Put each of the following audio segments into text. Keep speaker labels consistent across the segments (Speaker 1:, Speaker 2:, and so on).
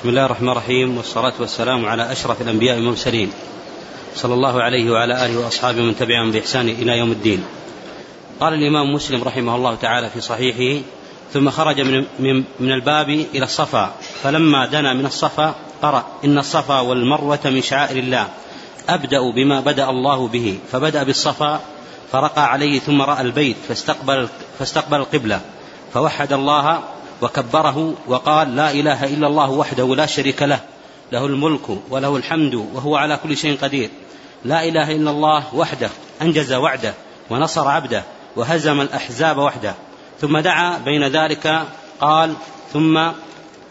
Speaker 1: بسم الله الرحمن الرحيم والصلاة والسلام على أشرف الأنبياء والمرسلين. صلى الله عليه وعلى آله وأصحابه من تبعهم بإحسان إلى يوم الدين. قال الإمام مسلم رحمه الله تعالى في صحيحه ثم خرج من, من, من الباب إلى الصفا فلما دنا من الصفا قرأ إن الصفا والمروة من شعائر الله أبدأ بما بدأ الله به فبدأ بالصفا فرقى عليه ثم رأى البيت فاستقبل, فاستقبل القبلة فوحد الله وكبره وقال لا إله إلا الله وحده لا شريك له له الملك وله الحمد وهو على كل شيء قدير. لا إله إلا الله وحده أنجز وعده ونصر عبده وهزم الأحزاب وحده. ثم دعا بين ذلك قال ثم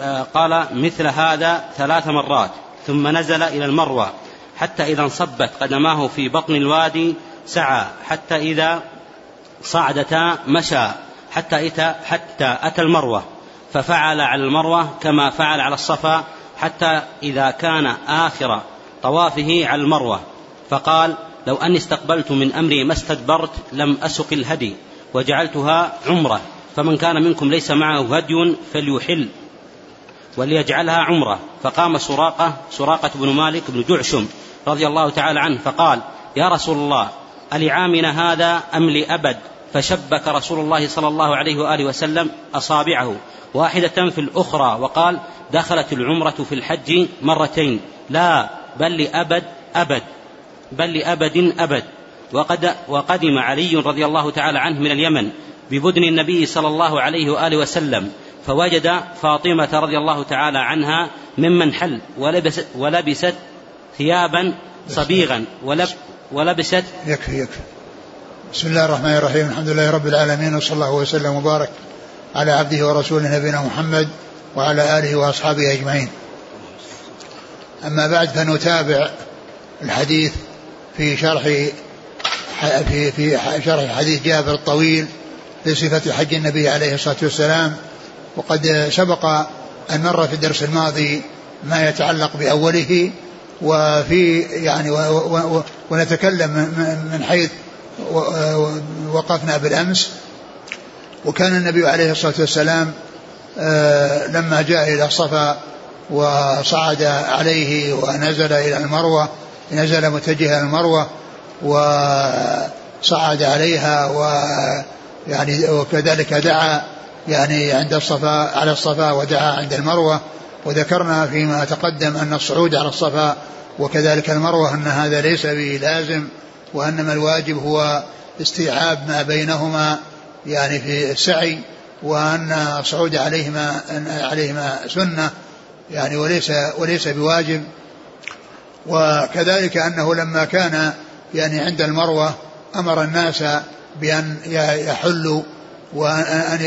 Speaker 1: آه، قال مثل هذا ثلاث مرات. ثم نزل إلى المروى حتى إذا انصبت قدماه في بطن الوادي سعى حتى إذا صعدتا مشى حتى أتى حتى أتى المروة ففعل على المروة كما فعل على الصفا حتى إذا كان آخر طوافه على المروة. فقال لو أني استقبلت من أمري ما استدبرت لم أسق الهدي وجعلتها عمرة. فمن كان منكم ليس معه هدي فليحل وليجعلها عمرة. فقام سراقة سراقة بن مالك بن جعشم رضي الله تعالى عنه فقال يا رسول الله ألعامنا هذا أم لأبد؟ فشبك رسول الله صلى الله عليه وآله وسلم أصابعه. واحدة في الأخرى وقال دخلت العمرة في الحج مرتين. لا بل لأبد أبد. بل لأبد أبد. وقد وقدم علي رضي الله تعالى عنه من اليمن ببدن النبي صلى الله عليه وآله وسلم فوجد فاطمة رضي الله تعالى عنها ممن حل ولبست, ولبست ثيابا صبيغا ولب ولبست
Speaker 2: يكفي يكفي. بسم الله الرحمن الرحيم. الحمد لله رب العالمين وصلى الله وسلم وبارك على عبده ورسوله نبينا محمد وعلى آله وأصحابه أجمعين. أما بعد فنتابع الحديث في شرح في في شرح حديث جابر الطويل في صفة حج النبي عليه الصلاة والسلام. وقد سبق أن مر في الدرس الماضي ما يتعلق بأوله وفي يعني ونتكلم من حيث وقفنا بالأمس. وكان النبي عليه الصلاة والسلام آه، لما جاء إلى الصفا وصعد عليه ونزل إلى المروة نزل متجها المروة وصعد عليها ويعني وكذلك دعا يعني عند الصفا على الصفا ودعا عند المروة. وذكرنا فيما تقدم أن الصعود على الصفا وكذلك المروة أن هذا ليس به وأنما الواجب هو استيعاب ما بينهما يعني في السعي وأن الصعود عليهما عليهما سنة يعني وليس وليس بواجب. وكذلك أنه لما كان يعني عند المروة أمر الناس بأن يحلوا وأن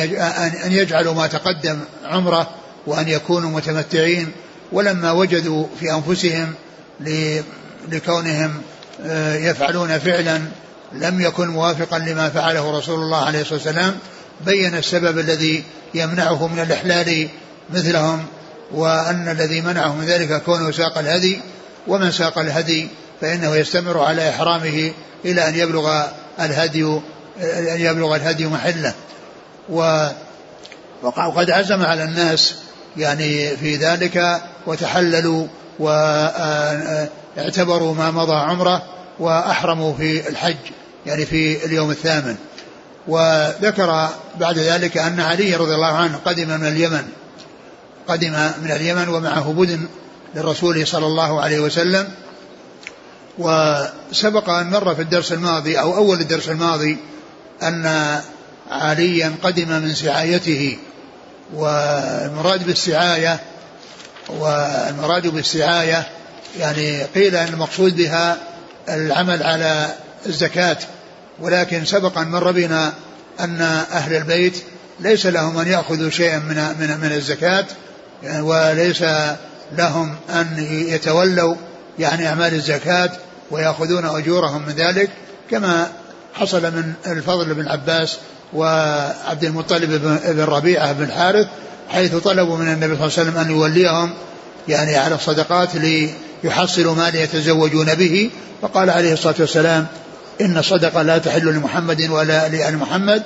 Speaker 2: أن يجعلوا ما تقدم عمرة وأن يكونوا متمتعين. ولما وجدوا في أنفسهم لكونهم يفعلون فعلا لم يكن موافقا لما فعله رسول الله عليه الصلاة والسلام بين السبب الذي يمنعه من الإحلال مثلهم وأن الذي منعه من ذلك كونه ساق الهدي ومن ساق الهدي فإنه يستمر على إحرامه إلى أن يبلغ الهدي أن يبلغ الهدي محله. وقد عزم على الناس يعني في ذلك وتحللوا واعتبروا ما مضى عمره وأحرموا في الحج يعني في اليوم الثامن. وذكر بعد ذلك أن علي رضي الله عنه قدم من اليمن قدم من اليمن ومعه بدن للرسول صلى الله عليه وسلم. وسبق أن مر في الدرس الماضي أو أول الدرس الماضي أن عليا قدم من سعايته والمراد بالسعاية والمراد بالسعاية يعني قيل أن المقصود بها العمل على الزكاة ولكن سبق أن مر بنا أن أهل البيت ليس لهم أن يأخذوا شيئا من من من الزكاة وليس لهم أن يتولوا يعني أعمال الزكاة ويأخذون أجورهم من ذلك كما حصل من الفضل بن عباس وعبد المطلب بن ربيعة بن الحارث حيث طلبوا من النبي صلى الله عليه وسلم أن يوليهم يعني على الصدقات ليحصلوا ما يتزوجون به. فقال عليه الصلاة والسلام إن الصدقة لا تحل لمحمد ولا لآل محمد.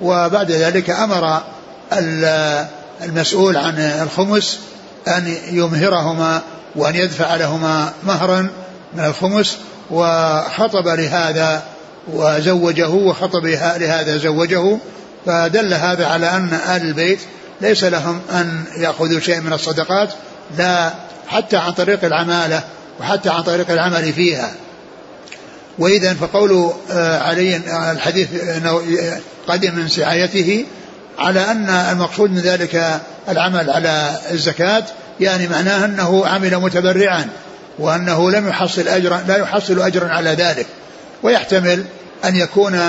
Speaker 2: وبعد ذلك أمر المسؤول عن الخمس أن يمهرهما وأن يدفع لهما مهرا من الخمس. وخطب لهذا وزوجه وخطب لهذا زوجه. فدل هذا على أن آل البيت ليس لهم أن يأخذوا شيء من الصدقات. لا حتى عن طريق العمالة وحتى عن طريق العمل فيها. وإذا فقول آه، علي الحديث أنه قدم من سعايته على أن المقصود من ذلك العمل على الزكاة يعني معناه أنه عمل متبرعا وأنه لم يحصل أجرا لا يحصل أجرا على ذلك. ويحتمل أن يكون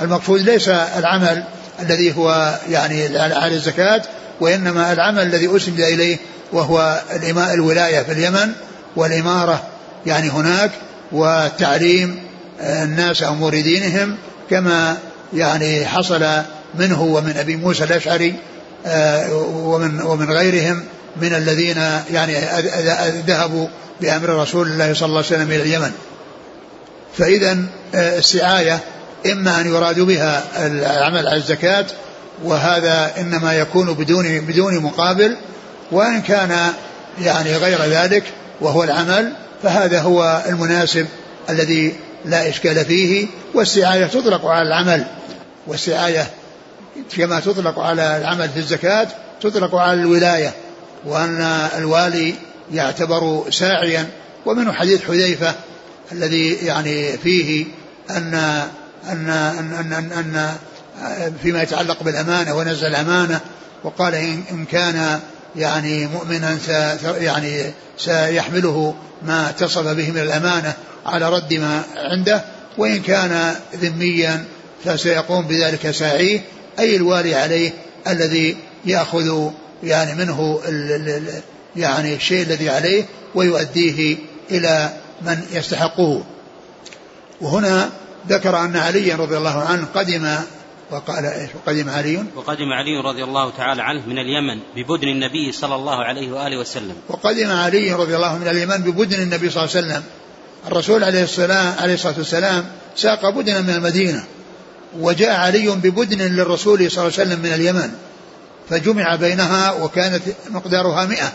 Speaker 2: المقصود ليس العمل الذي هو يعني على الزكاة وإنما العمل الذي أسند إليه وهو الإماء الولاية في اليمن والإمارة يعني هناك وتعليم الناس أمور دينهم كما يعني حصل منه ومن أبي موسى الأشعري آه، ومن ومن غيرهم من الذين يعني ذهبوا بأمر رسول الله صلى الله عليه وسلم إلى اليمن. فإذا آه، السعاية إما أن يراد بها العمل على الزكاة وهذا إنما يكون بدون بدون مقابل وإن كان يعني غير ذلك وهو العمل فهذا هو المناسب الذي لا إشكال فيه والسعاية تطلق على العمل. والسعاية كما تطلق على العمل في الزكاة تطلق على الولاية وأن الوالي يعتبر ساعيا. ومنه حديث حذيفة الذي يعني فيه أن أن أن أن, أن, أن فيما يتعلق بالأمانة ونزع الأمانة وقال إن كان يعني مؤمنا يعني سيحمله ما اتصف به من الأمانة على رد ما عنده وإن كان ذميا فسيقوم بذلك ساعيه أي الوالي عليه الذي يأخذ يعني منه يعني الشيء الذي عليه ويؤديه إلى من يستحقه. وهنا ذكر أن عليا رضي الله عنه قدم وقال إيش؟ وقدم علي.
Speaker 1: وقدم علي رضي الله تعالى عنه من اليمن ببدن النبي صلى الله عليه وآله وسلم.
Speaker 2: وقدم علي رضي الله من اليمن ببدن النبي صلى الله عليه وسلم. الرسول عليه السلام عليه الصلاة والسلام ساق بدنا من المدينة وجاء علي ببدن للرسول صلى الله عليه وسلم من اليمن فجمع بينها وكانت مقدارها مئة.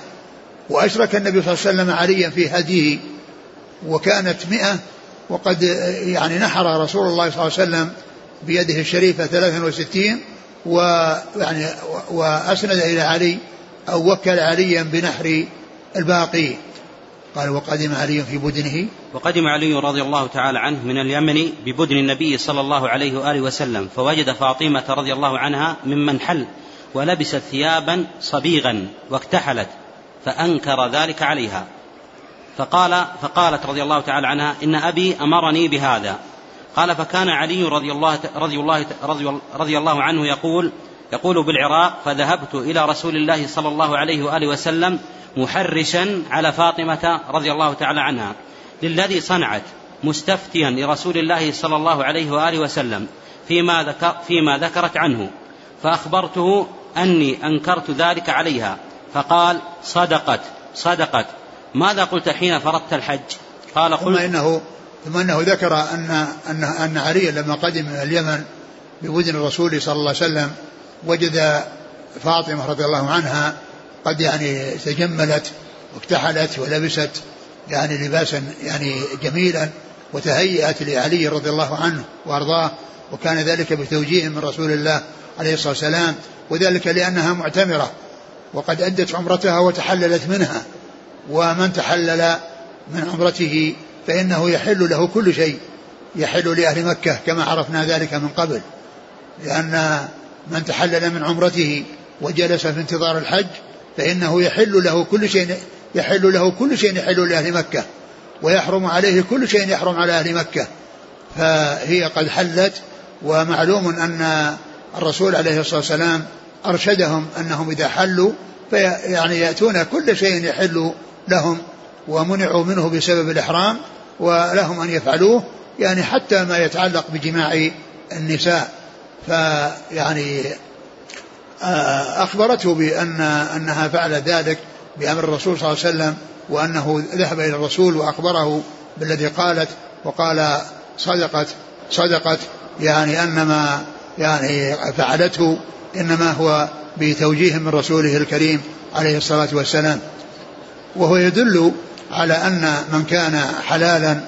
Speaker 2: وأشرك النبي صلى الله عليه وسلم عليا في هديه وكانت مئة. وقد يعني نحر رسول الله صلى الله عليه وسلم بيده الشريفة 63 ويعني وأسند إلى علي أو وكل عليا بنحر الباقي. قال وقدم علي في بدنه.
Speaker 1: وقدم علي رضي الله تعالى عنه من اليمن ببدن النبي صلى الله عليه وآله وسلم فوجد فاطمة رضي الله عنها ممن حل ولبست ثيابا صبيغا واكتحلت فأنكر ذلك عليها. فقال فقالت رضي الله تعالى عنها إن أبي أمرني بهذا. قال فكان علي رضي الله رضي الله رضي, الله عنه يقول يقول بالعراق فذهبت إلى رسول الله صلى الله عليه وآله وسلم محرشا على فاطمة رضي الله تعالى عنها للذي صنعت مستفتيا لرسول الله صلى الله عليه وآله وسلم فيما, ذكر فيما ذكرت عنه فأخبرته أني أنكرت ذلك عليها فقال صدقت صدقت ماذا قلت حين فرضت الحج؟
Speaker 2: قال قلت ثم إنه ثم أنه ذكر أن أن أن علي لما قدم من اليمن بودن الرسول صلى الله عليه وسلم وجد فاطمة رضي الله عنها قد يعني تجملت واكتحلت ولبست يعني لباسا يعني جميلا وتهيأت لعلي رضي الله عنه وأرضاه وكان ذلك بتوجيه من رسول الله عليه الصلاة والسلام وذلك لأنها معتمرة وقد أدت عمرتها وتحللت منها ومن تحلل من عمرته فإنه يحل له كل شيء. يحل لأهل مكة كما عرفنا ذلك من قبل. لأن من تحلل من عمرته وجلس في انتظار الحج فإنه يحل له كل شيء يحل له كل شيء يحل لأهل مكة. ويحرم عليه كل شيء يحرم على أهل مكة. فهي قد حلت ومعلوم أن الرسول عليه الصلاة والسلام أرشدهم أنهم إذا حلوا فيعني يأتون كل شيء يحل لهم ومنعوا منه بسبب الإحرام. ولهم أن يفعلوه يعني حتى ما يتعلق بجماع النساء. فيعني آه، أخبرته بأن أنها فعلت ذلك بأمر الرسول صلى الله عليه وسلم وأنه ذهب إلى الرسول وأخبره بالذي قالت وقال صدقت صدقت يعني أنما يعني فعلته إنما هو بتوجيه من رسوله الكريم عليه الصلاة والسلام. وهو يدل على أن من كان حلالا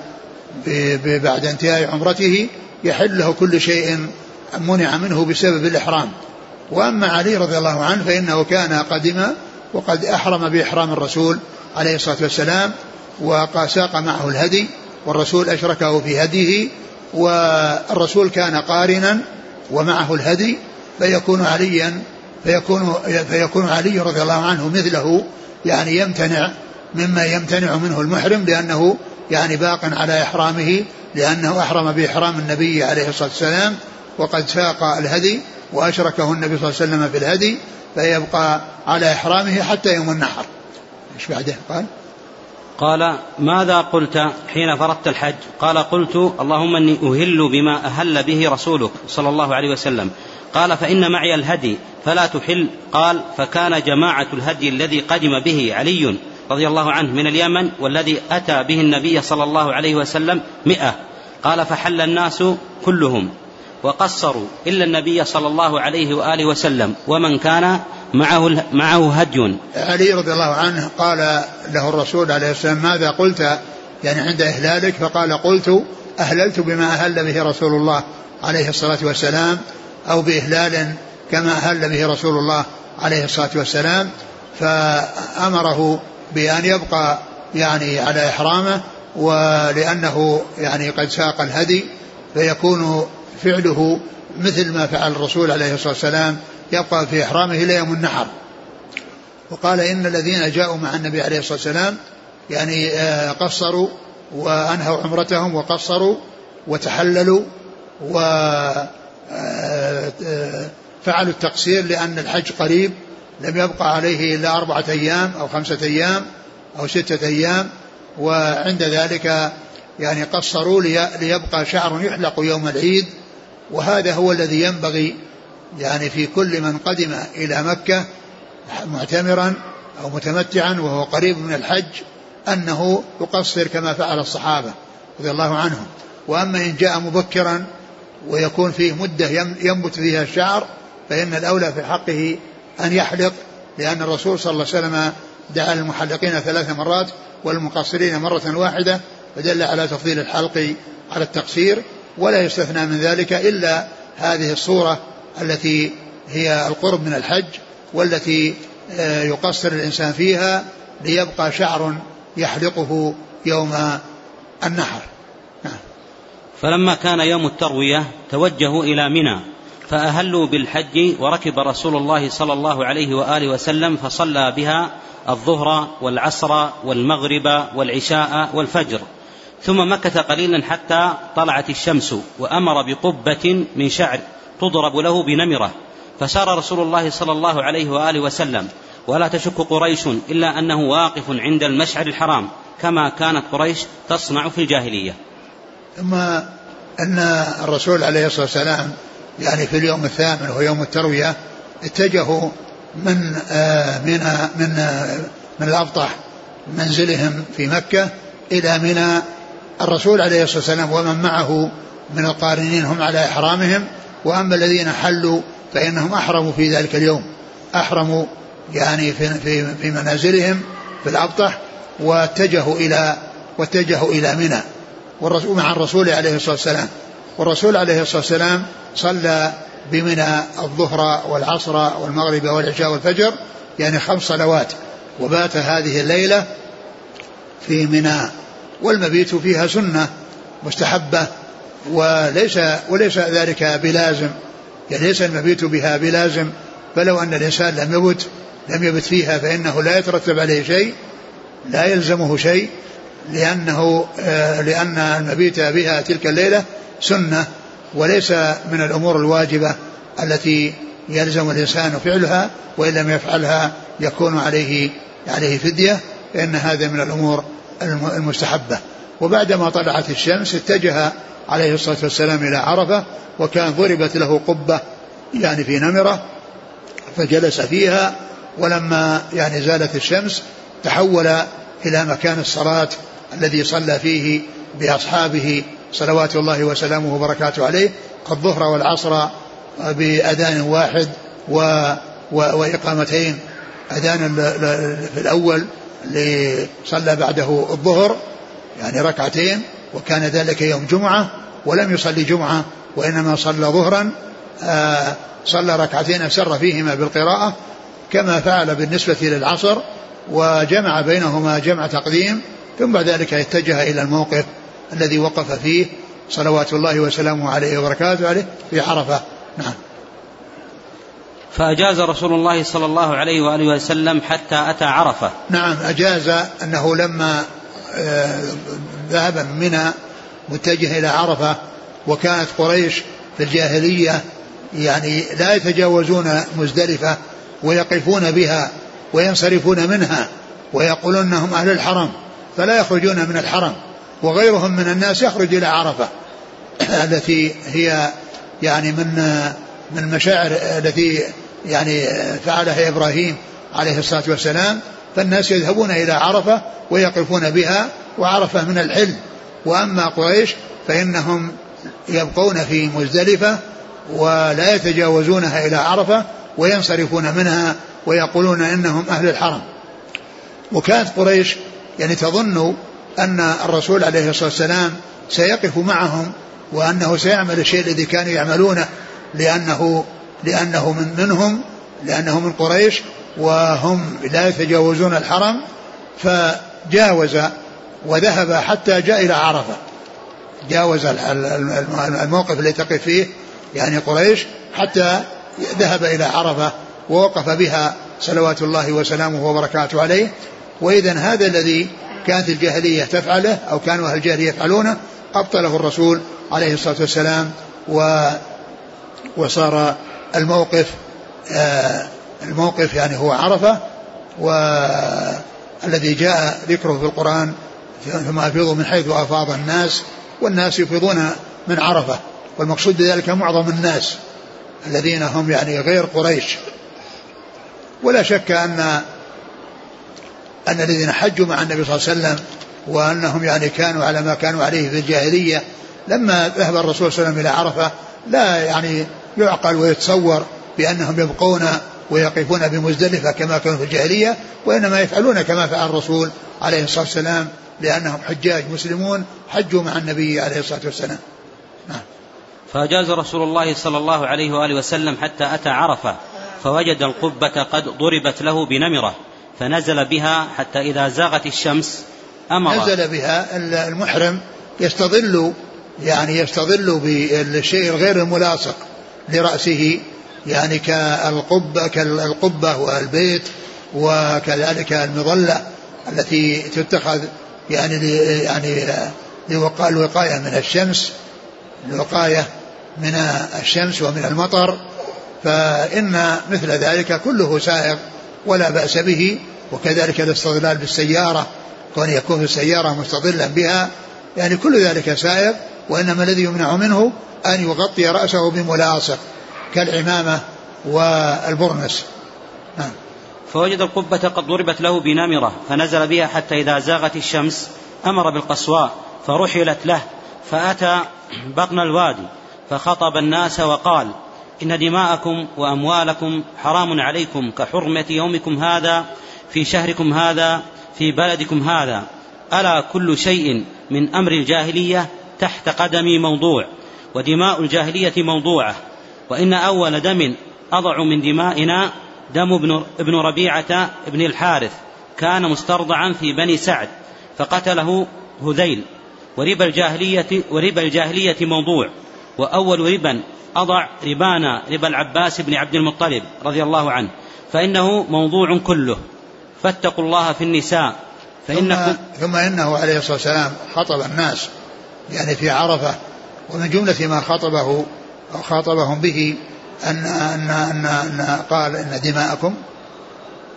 Speaker 2: بعد انتهاء عمرته يحل له كل شيء منع منه بسبب الإحرام. وأما علي رضي الله عنه فإنه كان قدم وقد أحرم بإحرام الرسول عليه الصلاة والسلام وساق معه الهدي والرسول أشركه في هديه والرسول كان قارنا ومعه الهدي فيكون عليا فيكون فيكون علي رضي الله عنه مثله يعني يمتنع مما يمتنع منه المحرم لأنه يعني باق على إحرامه لأنه أحرم بإحرام النبي عليه الصلاة والسلام وقد ساق الهدي وأشركه النبي صلى الله عليه وسلم في الهدي فيبقى على إحرامه حتى يوم النحر. إيش بعده؟ قال
Speaker 1: قال ماذا قلت حين فرضت الحج؟ قال قلت اللهم إني أهل بما أهل به رسولك صلى الله عليه وسلم. قال فإن معي الهدي فلا تحل. قال فكان جماعة الهدي الذي قدم به علي. رضي الله عنه من اليمن والذي أتى به النبي صلى الله عليه وسلم مئة. قال فحل الناس كلهم وقصروا إلا النبي صلى الله عليه وآله وسلم ومن كان معه معه هدي.
Speaker 2: علي رضي الله عنه قال له الرسول عليه السلام ماذا قلت؟ يعني عند إهلالك فقال قلت أهللت بما أهل به رسول الله عليه الصلاة والسلام أو بإهلال كما أهل به رسول الله عليه الصلاة والسلام فأمره بأن يبقى يعني على إحرامه ولأنه يعني قد ساق الهدي فيكون فعله مثل ما فعل الرسول عليه الصلاة والسلام يبقى في إحرامه إلى يوم النحر. وقال إن الذين جاءوا مع النبي عليه الصلاة والسلام يعني آه، قصروا وأنهوا عمرتهم وقصروا وتحللوا و آه، آه، فعلوا التقصير لأن الحج قريب لم يبقى عليه إلا أربعة أيام أو خمسة أيام أو ستة أيام وعند ذلك يعني قصروا ليبقى شعر يحلق يوم العيد وهذا هو الذي ينبغي يعني في كل من قدم إلى مكة معتمرا أو متمتعا وهو قريب من الحج أنه يقصر كما فعل الصحابة رضي الله عنهم. وأما إن جاء مبكرا ويكون فيه مدة ينبت فيها الشعر فإن الأولى في حقه أن يحلق لأن الرسول صلى الله عليه وسلم دعا للمحلقين ثلاث مرات والمقصرين مرة واحدة فدل على تفضيل الحلق على التقصير ولا يستثنى من ذلك إلا هذه الصورة التي هي القرب من الحج والتي آه، يقصر الإنسان فيها ليبقى شعر يحلقه يوم النحر نعم.
Speaker 1: فلما كان يوم التروية توجهوا إلى منى فأهلوا بالحج وركب رسول الله صلى الله عليه وآله وسلم فصلى بها الظهر والعصر والمغرب والعشاء والفجر. ثم مكث قليلا حتى طلعت الشمس وأمر بقبة من شعر تضرب له بنمرة. فسار رسول الله صلى الله عليه وآله وسلم. ولا تشك قريش إلا أنه واقف عند المشعر الحرام كما كانت قريش تصنع في الجاهلية.
Speaker 2: ثم أن الرسول عليه الصلاة والسلام يعني في اليوم الثامن وهو يوم التروية اتجهوا من آه، من آه، من آه، من الأبطح منزلهم في مكة إلى منى. الرسول عليه الصلاة والسلام ومن معه من القارنين هم على إحرامهم وأما الذين حلوا فإنهم أحرموا في ذلك اليوم. أحرموا يعني في, في, في منازلهم في الأبطح واتجهوا إلى واتجهوا إلى منى. والرسول مع الرسول عليه الصلاة والسلام. والرسول عليه الصلاة والسلام صلى بمنى الظهر والعصر والمغرب والعشاء والفجر يعني خمس صلوات وبات هذه الليلة في منى. والمبيت فيها سنة مستحبة وليس وليس ذلك بلازم يعني ليس المبيت بها بلازم فلو أن الإنسان لم يبت لم يبت فيها فإنه لا يترتب عليه شيء لا يلزمه شيء لأنه آه، لأن المبيت بها تلك الليلة سنة وليس من الأمور الواجبة التي يلزم الإنسان فعلها وإن لم يفعلها يكون عليه عليه فدية فإن هذا من الأمور المستحبة. وبعدما طلعت الشمس اتجه عليه الصلاة والسلام إلى عرفة وكان ضربت له قبة يعني في نمرة فجلس فيها ولما يعني زالت الشمس تحول إلى مكان الصلاة الذي صلى فيه بأصحابه صلوات الله وسلامه وبركاته عليه الظهر والعصر بأذان واحد و وإقامتين أذان في الأول صلى بعده الظهر يعني ركعتين وكان ذلك يوم جمعة ولم يصلي جمعة وإنما صلى ظهرا آه صلى ركعتين سر فيهما بالقراءة كما فعل بالنسبة للعصر وجمع بينهما جمع تقديم ثم بعد ذلك اتجه إلى الموقف الذي وقف فيه صلوات الله وسلامه عليه وبركاته عليه في عرفة. نعم.
Speaker 1: فأجاز رسول الله صلى الله عليه وآله وسلم حتى أتى عرفة.
Speaker 2: نعم أجاز أنه لما آه، ذهب من منى متجه إلى عرفة وكانت قريش في الجاهلية يعني لا يتجاوزون مزدلفة ويقفون بها وينصرفون منها ويقولون إنهم أهل الحرم فلا يخرجون من الحرم. وغيرهم من الناس يخرج إلى عرفة. التي هي يعني من من المشاعر التي يعني فعلها إبراهيم عليه الصلاة والسلام. فالناس يذهبون إلى عرفة ويقفون بها وعرفة من الحل وأما قريش فإنهم يبقون في مزدلفة ولا يتجاوزونها إلى عرفة وينصرفون منها ويقولون إنهم أهل الحرم. وكانت قريش يعني تظن أن الرسول عليه الصلاة والسلام سيقف معهم وأنه سيعمل الشيء الذي كانوا يعملونه لأنه لأنه من منهم لأنه من قريش وهم لا يتجاوزون الحرم فجاوز وذهب حتى جاء إلى عرفة. جاوز الموقف الذي تقف فيه يعني قريش حتى ذهب إلى عرفة ووقف بها صلوات الله وسلامه وبركاته عليه. وإذا هذا الذي كانت الجاهلية تفعله أو كانوا أهل الجاهلية يفعلونه أبطله الرسول عليه الصلاة والسلام و وصار الموقف آه الموقف يعني هو عرفة والذي جاء ذكره في القرآن ثم أفيضوا من حيث أفاض الناس والناس يفيضون من عرفة والمقصود بذلك معظم الناس الذين هم يعني غير قريش. ولا شك أن أن الذين حجوا مع النبي صلى الله عليه وسلم وأنهم يعني كانوا على ما كانوا عليه في الجاهلية لما ذهب الرسول صلى الله عليه وسلم إلى عرفة لا يعني يعقل ويتصور بأنهم يبقون ويقفون بمزدلفة كما كانوا في الجاهلية وإنما يفعلون كما فعل الرسول عليه الصلاة والسلام لأنهم حجاج مسلمون حجوا مع النبي عليه الصلاة والسلام. نعم.
Speaker 1: فأجاز رسول الله صلى الله عليه وآله وسلم حتى أتى عرفة فوجد القبة قد ضربت له بنمرة. فنزل بها حتى إذا زاغت الشمس أمر.
Speaker 2: نزل بها المحرم يستظل يعني يستظل بالشيء الغير الملاصق لرأسه يعني كالقبة كالقبة والبيت وكذلك المظلة التي تتخذ يعني يعني الوقاية من الشمس الوقاية من الشمس ومن المطر فإن مثل ذلك كله سائغ ولا بأس به. وكذلك الاستظلال بالسيارة كون يكون السيارة مستظلا بها يعني كل ذلك سائغ وإنما الذي يمنع منه أن يغطي رأسه بملاصق كالعمامة والبرنس.
Speaker 1: نعم. فوجد القبة قد ضربت له بنمرة فنزل بها حتى إذا زاغت الشمس أمر بالقصواء فرحلت له فأتى بطن الوادي فخطب الناس وقال إن دماءكم وأموالكم حرام عليكم كحرمة يومكم هذا في شهركم هذا في بلدكم هذا. ألا كل شيء من أمر الجاهلية تحت قدمي موضوع ودماء الجاهلية موضوعة. وإن أول دم أضع من دمائنا دم ابن, ربيعة ابن الحارث كان مسترضعا في بني سعد فقتله هذيل. وربا الجاهلية وربا الجاهلية موضوع. وأول ربا أضع ربانا ربا العباس بن عبد المطلب رضي الله عنه. فإنه موضوع كله. فاتقوا الله في النساء
Speaker 2: فإنكم ثم, ثم إنه عليه الصلاة والسلام خطب الناس يعني في عرفة ومن جملة ما خطبه أو خاطبهم به أن أن أن, أن قال إن دماءكم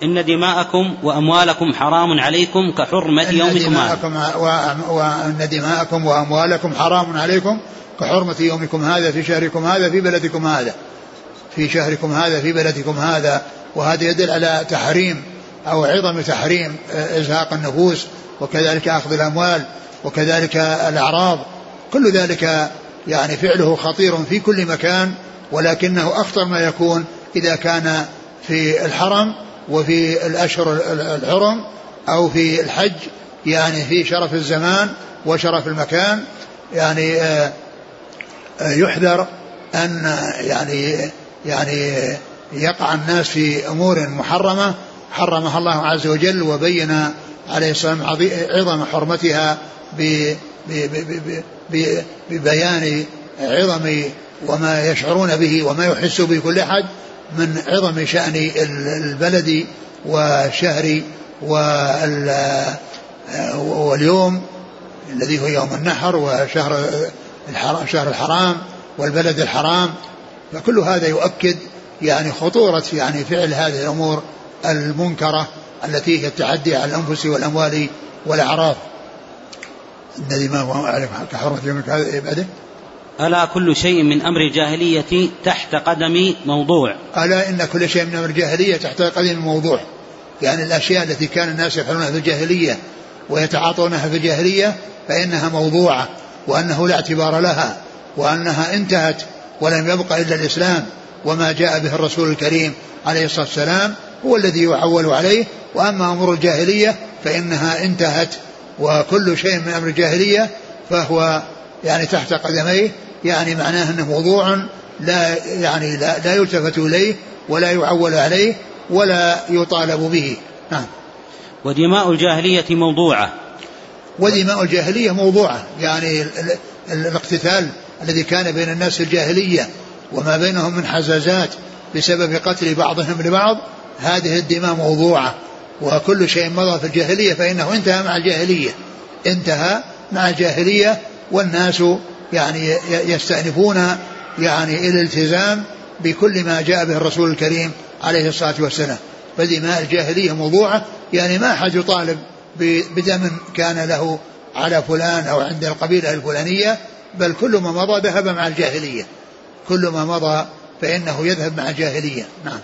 Speaker 1: إن دماءكم وأموالكم حرام عليكم كحرمة يومكم
Speaker 2: هذا وأن دماءكم وأموالكم حرام عليكم كحرمة يومكم هذا في شهركم هذا في بلدكم هذا. في شهركم هذا في بلدكم هذا. وهذا يدل على تحريم أو عظم تحريم إزهاق النفوس وكذلك أخذ الأموال وكذلك الأعراض. كل ذلك يعني فعله خطير في كل مكان ولكنه أخطر ما يكون إذا كان في الحرم وفي الأشهر الحرم أو في الحج يعني في شرف الزمان وشرف المكان. يعني آه، آه، يحذر أن يعني يعني يقع الناس في أمور محرمة حرمها الله عز وجل وبين عليه والسلام عظم حرمتها ببيان عظم وما يشعرون به وما يحس به كل أحد من عظم شأن البلد والشهر واليوم الذي هو يوم النحر وشهر الحرام شهر الحرام والبلد الحرام. فكل هذا يؤكد يعني خطورة يعني فعل هذه الأمور المنكرة التي هي التعدي على الأنفس والأموال والأعراض. الذي ما هو أعرف كحرمة يومك هذا بعده.
Speaker 1: ألا كل شيء من أمر الجاهلية تحت قدم موضوع؟
Speaker 2: ألا إن كل شيء من أمر الجاهلية تحت قدم موضوع. يعني الأشياء التي كان الناس يفعلونها في الجاهلية ويتعاطونها في الجاهلية فإنها موضوعة وأنه لا اعتبار لها وأنها انتهت ولم يبقى إلا الإسلام وما جاء به الرسول الكريم عليه الصلاة والسلام. هو الذي يعول عليه وأما أمور الجاهلية فإنها انتهت وكل شيء من أمر الجاهلية فهو يعني تحت قدميه يعني معناه أنه موضوع لا يعني لا, لا يلتفت إليه ولا يعول عليه ولا يطالب به. نعم.
Speaker 1: ودماء الجاهلية موضوعة.
Speaker 2: ودماء الجاهلية موضوعة. يعني الاقتتال الذي كان بين الناس الجاهلية وما بينهم من حزازات بسبب قتل بعضهم لبعض هذه الدماء موضوعة وكل شيء مضى في الجاهلية فإنه انتهى مع الجاهلية. انتهى مع الجاهلية والناس يعني يستأنفون يعني الالتزام بكل ما جاء به الرسول الكريم عليه الصلاة والسلام. فدماء الجاهلية موضوعة يعني ما أحد يطالب بدم كان له على فلان أو عند القبيلة الفلانية بل كل ما مضى ذهب مع الجاهلية. كل ما مضى فإنه يذهب مع الجاهلية. نعم.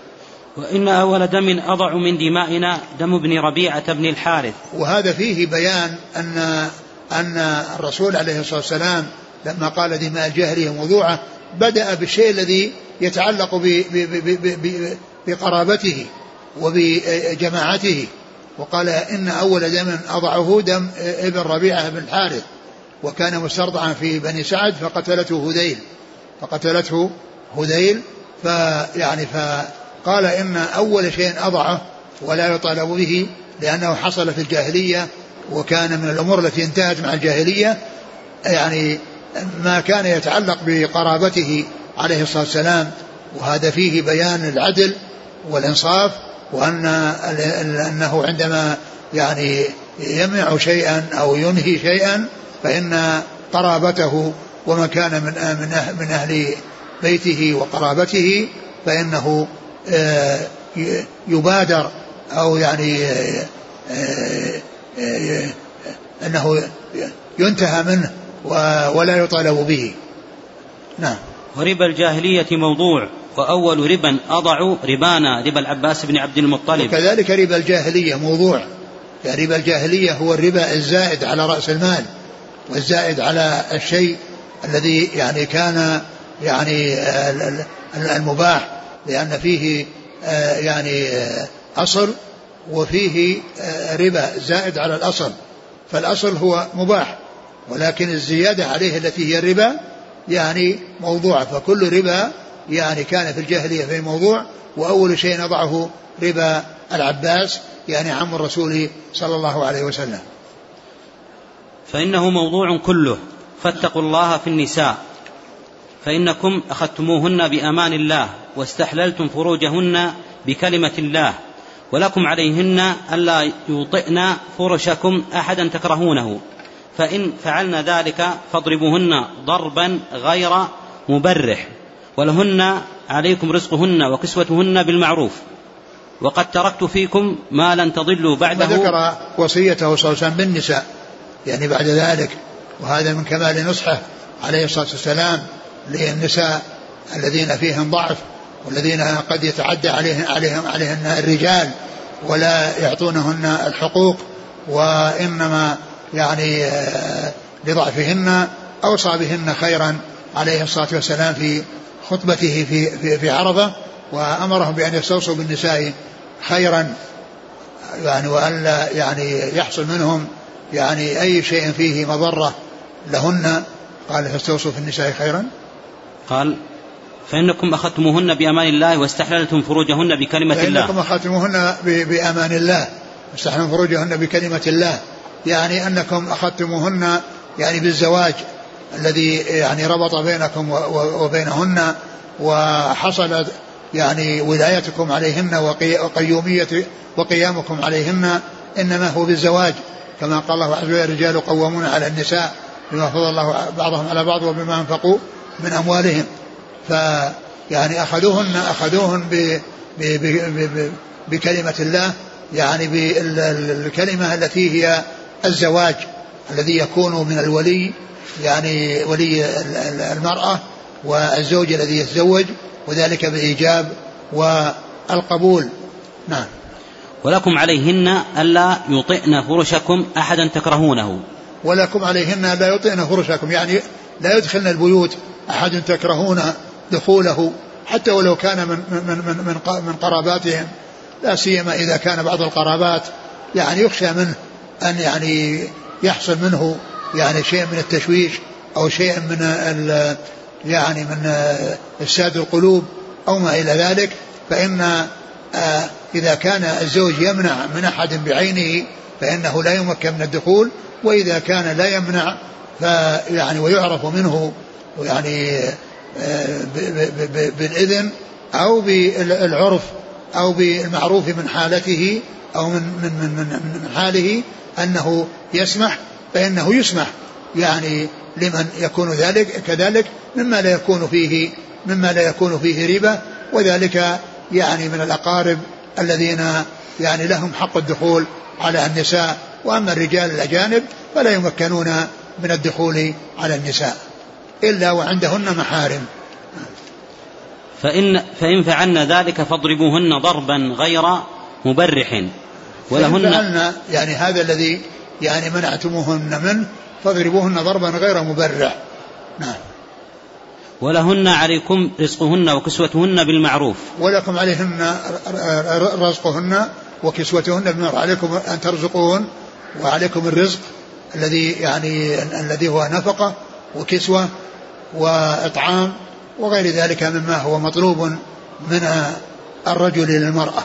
Speaker 1: وإن أول دم أضع من دمائنا دم ابن ربيعة بن الحارث.
Speaker 2: وهذا فيه بيان أن أن الرسول عليه الصلاة والسلام لما قال دماء الجاهلية موضوعة بدأ بالشيء الذي يتعلق بقرابته وبجماعته. وقال إن أول دم أضعه دم ابن ربيعة بن الحارث. وكان مسترضعا في بني سعد فقتلته هذيل. فقتلته هذيل فيعني فقال إن أول شيء أضعه ولا يطالب به لأنه حصل في الجاهلية وكان من الأمور التي انتهت مع الجاهلية يعني ما كان يتعلق بقرابته عليه الصلاة والسلام وهذا فيه بيان العدل والإنصاف وأن أنه عندما يعني يمنع شيئا أو ينهي شيئا فإن قرابته ومن كان من من أهل بيته وقرابته فإنه يبادر أو يعني آه، آه، أنه ينتهى منه ولا يطالب به. نعم.
Speaker 1: وربا الجاهلية موضوع وأول ربا أضع ربانا ربا العباس بن عبد المطلب.
Speaker 2: وكذلك ربا الجاهلية موضوع. يعني ربا الجاهلية هو الربا الزائد على رأس المال والزائد على الشيء الذي يعني كان يعني المباح. لأن فيه آه، يعني آه، أصل وفيه آه، ربا زائد على الأصل. فالأصل هو مباح ولكن الزيادة عليه التي هي الربا يعني موضوع. فكل ربا يعني كان في الجاهلية في موضوع وأول شيء نضعه ربا العباس يعني عم الرسول صلى الله عليه وسلم.
Speaker 1: فإنه موضوع كله. فاتقوا الله في النساء. فإنكم أخذتموهن بأمان الله واستحللتم فروجهن بكلمة الله ولكم عليهن ألا يوطئن فرشكم أحدا تكرهونه. فإن فعلن ذلك فاضربوهن ضربا غير مبرح ولهن عليكم رزقهن وكسوتهن بالمعروف. وقد تركت فيكم ما لن تضلوا بعده.
Speaker 2: وذكر وصيته صلى الله عليه وسلم بالنساء يعني بعد ذلك وهذا من كمال نصحه عليه الصلاة والسلام. للنساء الذين فيهم ضعف والذين قد يتعدى عليهم عليهم عليهن الرجال ولا يعطونهن الحقوق وإنما يعني آه، لضعفهن أوصى بهن خيرا عليه الصلاة والسلام في خطبته في في, في عرفة وأمرهم بأن يستوصوا بالنساء خيرا يعني وألا يعني يحصل منهم يعني أي شيء فيه مضرة لهن. قال فاستوصوا في النساء خيرا؟
Speaker 1: قال فإنكم أخذتموهن بأمان الله واستحللتم فروجهن بكلمة الله.
Speaker 2: فإنكم أخذتموهن بأمان الله. واستحللتم فروجهن بكلمة الله. يعني أنكم أخذتموهن يعني بالزواج الذي يعني ربط بينكم وبينهن وحصل يعني ولايتكم عليهن وقيومية وقيامكم عليهن. إنما هو بالزواج. كما قال الله عز وجل الرجال قوامون على النساء بما فضل الله بعضهم على بعض وبما أنفقوا. من أموالهم. ف يعني أخذوهن أخذوهن ب ب ب بكلمة الله يعني بالكلمة التي هي الزواج الذي يكون من الولي يعني ولي المرأة والزوج الذي يتزوج وذلك بالإيجاب والقبول. نعم.
Speaker 1: ولكم عليهن ألا يطئن فرشكم أحدا تكرهونه.
Speaker 2: ولكم عليهن ألا يطئن فرشكم يعني لا يدخلن البيوت أحد تكرهون دخوله حتى ولو كان من من من من, من قراباتهم لا سيما إذا كان بعض القرابات يعني يخشى منه أن يعني يحصل منه يعني شيء من التشويش أو شيء من يعني من إفساد القلوب أو ما إلى ذلك فإن آه، إذا كان الزوج يمنع من أحد بعينه فإنه لا يمكن من الدخول وإذا كان لا يمنع فيعني ويعرف منه يعني آه، بالإذن أو بالعرف أو بالمعروف من حالته أو من من من من حاله أنه يسمح فإنه يسمح يعني لمن يكون ذلك كذلك مما لا يكون فيه مما لا يكون فيه ربا وذلك يعني من الأقارب الذين يعني لهم حق الدخول على النساء. وأما الرجال الأجانب فلا يمكنون من الدخول على النساء. إلا وعندهن محارم.
Speaker 1: فإن, فإن فعلن ذلك فاضربوهن ضربا غير مبرح
Speaker 2: ولهن فعلن يعني هذا الذي يعني منعتموهن منه فاضربوهن ضربا غير مبرح. نعم.
Speaker 1: ولهن عليكم رزقهن وكسوتهن بالمعروف.
Speaker 2: ولكم عليهن رزقهن وكسوتهن بالمعروف عليكم أن ترزقوهن وعليكم الرزق الذي يعني الذي هو نفقة وكسوة وإطعام وغير ذلك مما هو مطلوب من الرجل للمرأة.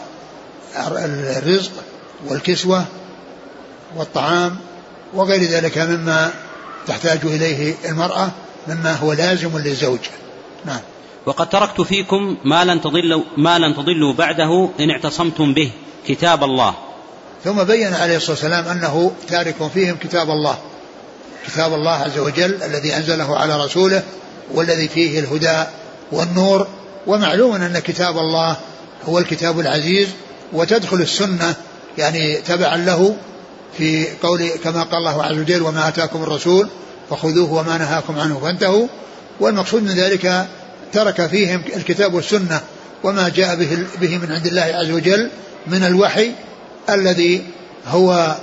Speaker 2: الرزق والكسوة والطعام وغير ذلك مما تحتاج إليه المرأة مما هو لازم للزوج. نعم.
Speaker 1: وقد تركت فيكم ما لن تضلوا ما لن تضلوا بعده إن اعتصمتم به كتاب الله.
Speaker 2: ثم بين عليه الصلاة والسلام أنه تارك فيهم كتاب الله. كتاب الله عز وجل الذي أنزله على رسوله والذي فيه الهدى والنور. ومعلوم أن كتاب الله هو الكتاب العزيز وتدخل السنة يعني تبعا له في قول كما قال الله عز وجل وما آتاكم الرسول فخذوه وما نهاكم عنه فانتهوا. والمقصود من ذلك ترك فيهم الكتاب والسنة وما جاء به, به من عند الله عز وجل من الوحي الذي هو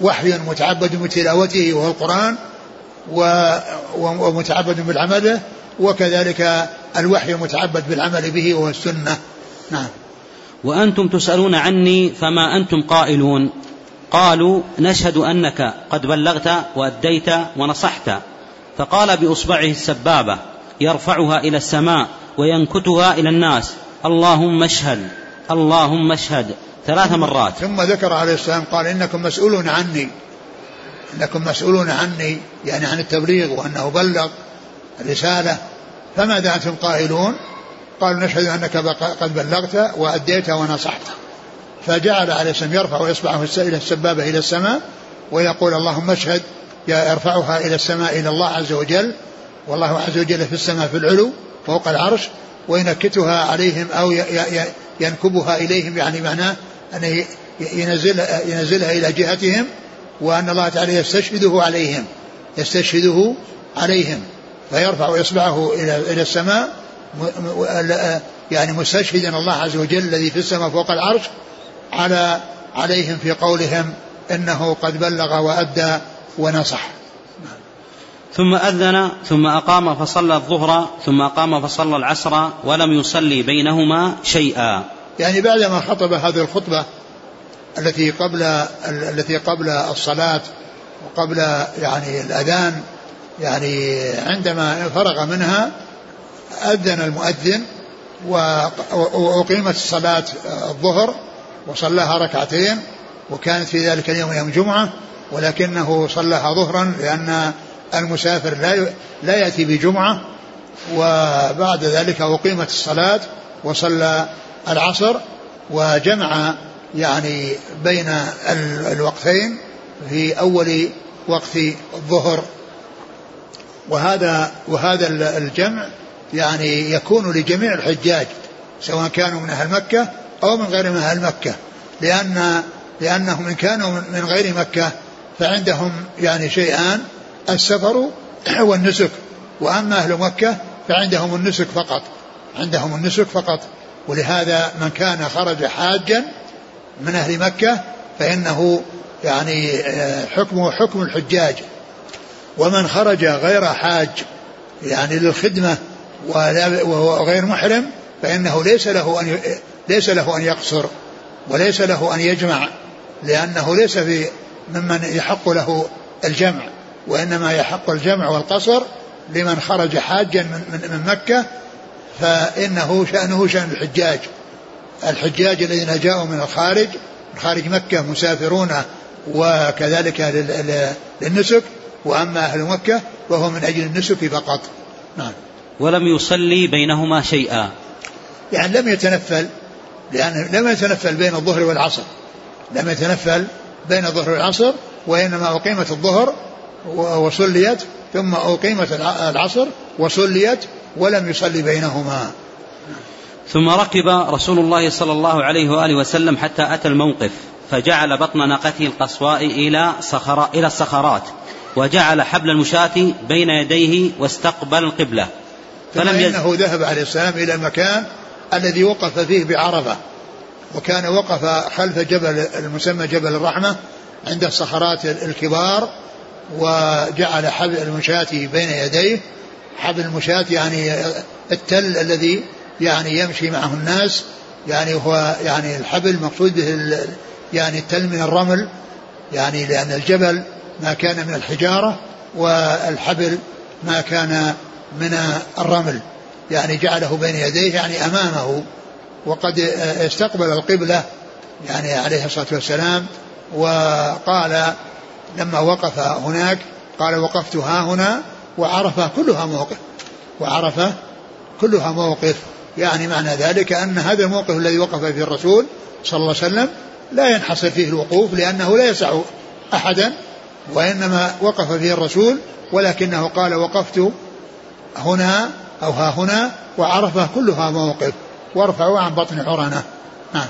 Speaker 2: وحي متعبد بتلاوته وهو القرآن ومتعبد بالعمل وكذلك الوحي متعبد بالعمل به وهو السنة. نعم.
Speaker 1: وأنتم تسألون عني فما أنتم قائلون. قالوا نشهد أنك قد بلغت وأديت ونصحت. فقال بإصبعه السبابة يرفعها إلى السماء وينكتها إلى الناس. اللهم اشهد. اللهم اشهد. ثلاث مرات.
Speaker 2: ثم ذكر عليه السلام قال إنكم مسؤولون عني. إنكم مسؤولون عني يعني عن التبليغ وأنه بلغ الرسالة. فماذا أنتم قائلون؟ قالوا نشهد أنك قد بلغت وأديت ونصحت. فجعل عليه السلام يرفع إصبعه إلى السبابة إلى السماء ويقول اللهم اشهد يرفعها إلى السماء إلى الله عز وجل. والله عز وجل في السماء في العلو فوق العرش وينكتها عليهم أو ينكبها إليهم يعني معناه أن ينزل ينزلها إلى جهتهم وأن الله تعالى يستشهده عليهم يستشهده عليهم فيرفع إصبعه إلى إلى السماء يعني مستشهدا الله عز وجل الذي في السماء فوق العرش على عليهم في قولهم إنه قد بلغ وأدى ونصح.
Speaker 1: ثم أذن ثم أقام فصلى الظهر ثم أقام فصلى العصر ولم يصلي بينهما شيئا.
Speaker 2: يعني بعدما خطب هذه الخطبة التي قبل التي قبل الصلاة وقبل يعني الأذان يعني عندما فرغ منها أذن المؤذن وأقيمت الصلاة الظهر وصلاها ركعتين وكانت في ذلك اليوم يوم جمعة ولكنه صلاها ظهرا لأن المسافر لا لا يأتي بجمعة وبعد ذلك أقيمت الصلاة وصلى العصر وجمع يعني بين الوقتين في أول وقت الظهر. وهذا وهذا الجمع يعني يكون لجميع الحجاج سواء كانوا من أهل مكة أو من غير من أهل مكة لأن لأنهم إن كانوا من غير مكة فعندهم يعني شيئان السفر والنسك وأما أهل مكة فعندهم النسك فقط عندهم النسك فقط. ولهذا من كان خرج حاجا من أهل مكة فإنه يعني آه، حكمه حكم الحجاج. ومن خرج غير حاج يعني للخدمة وهو غير محرم فإنه ليس له أن ليس له أن يقصر وليس له أن يجمع لأنه ليس في ممن يحق له الجمع. وإنما يحق الجمع والقصر لمن خرج حاجا من, من, من مكة فإنه شأنه شأن الحجاج. الحجاج الذين جاءوا من الخارج من خارج مكة مسافرون وكذلك للنسك وأما أهل مكة وهو من أجل النسك فقط. نعم.
Speaker 1: ولم يصلي بينهما شيئا.
Speaker 2: يعني لم يتنفل لأن لم يتنفل بين الظهر والعصر. لم يتنفل بين الظهر والعصر وإنما أقيمت الظهر وصليت ثم أقيمت العصر وصليت ولم يصلي بينهما
Speaker 1: ثم ركب رسول الله صلى الله عليه وآله وسلم حتى أتى الموقف فجعل بطن ناقته القصواء إلى صخرة إلى الصخرات وجعل حبل المشاة بين يديه واستقبل القبلة
Speaker 2: فلم. إنه ذهب عليه السلام إلى المكان الذي وقف فيه بعرفة وكان وقف خلف جبل المسمى جبل الرحمة عند الصخرات الكبار وجعل حبل المشاة بين يديه. حبل المشاة يعني التل الذي يعني يمشي معه الناس. يعني هو يعني الحبل مقصود به يعني التل من الرمل. يعني لأن الجبل ما كان من الحجارة والحبل ما كان من الرمل. يعني جعله بين يديه يعني أمامه. وقد استقبل القبلة يعني عليه الصلاة والسلام. وقال لما وقف هناك قال وقفت ها هنا وعرفة كلها موقف وعرفة كلها موقف. يعني معنى ذلك أن هذا الموقف الذي وقف فيه الرسول صلى الله عليه وسلم لا ينحصر فيه الوقوف لأنه لا يسع أحدا وإنما وقف فيه الرسول ولكنه قال وقفت هنا أو ها هنا وعرفة كلها موقف وارفعوا عن بطن عرنة نعم.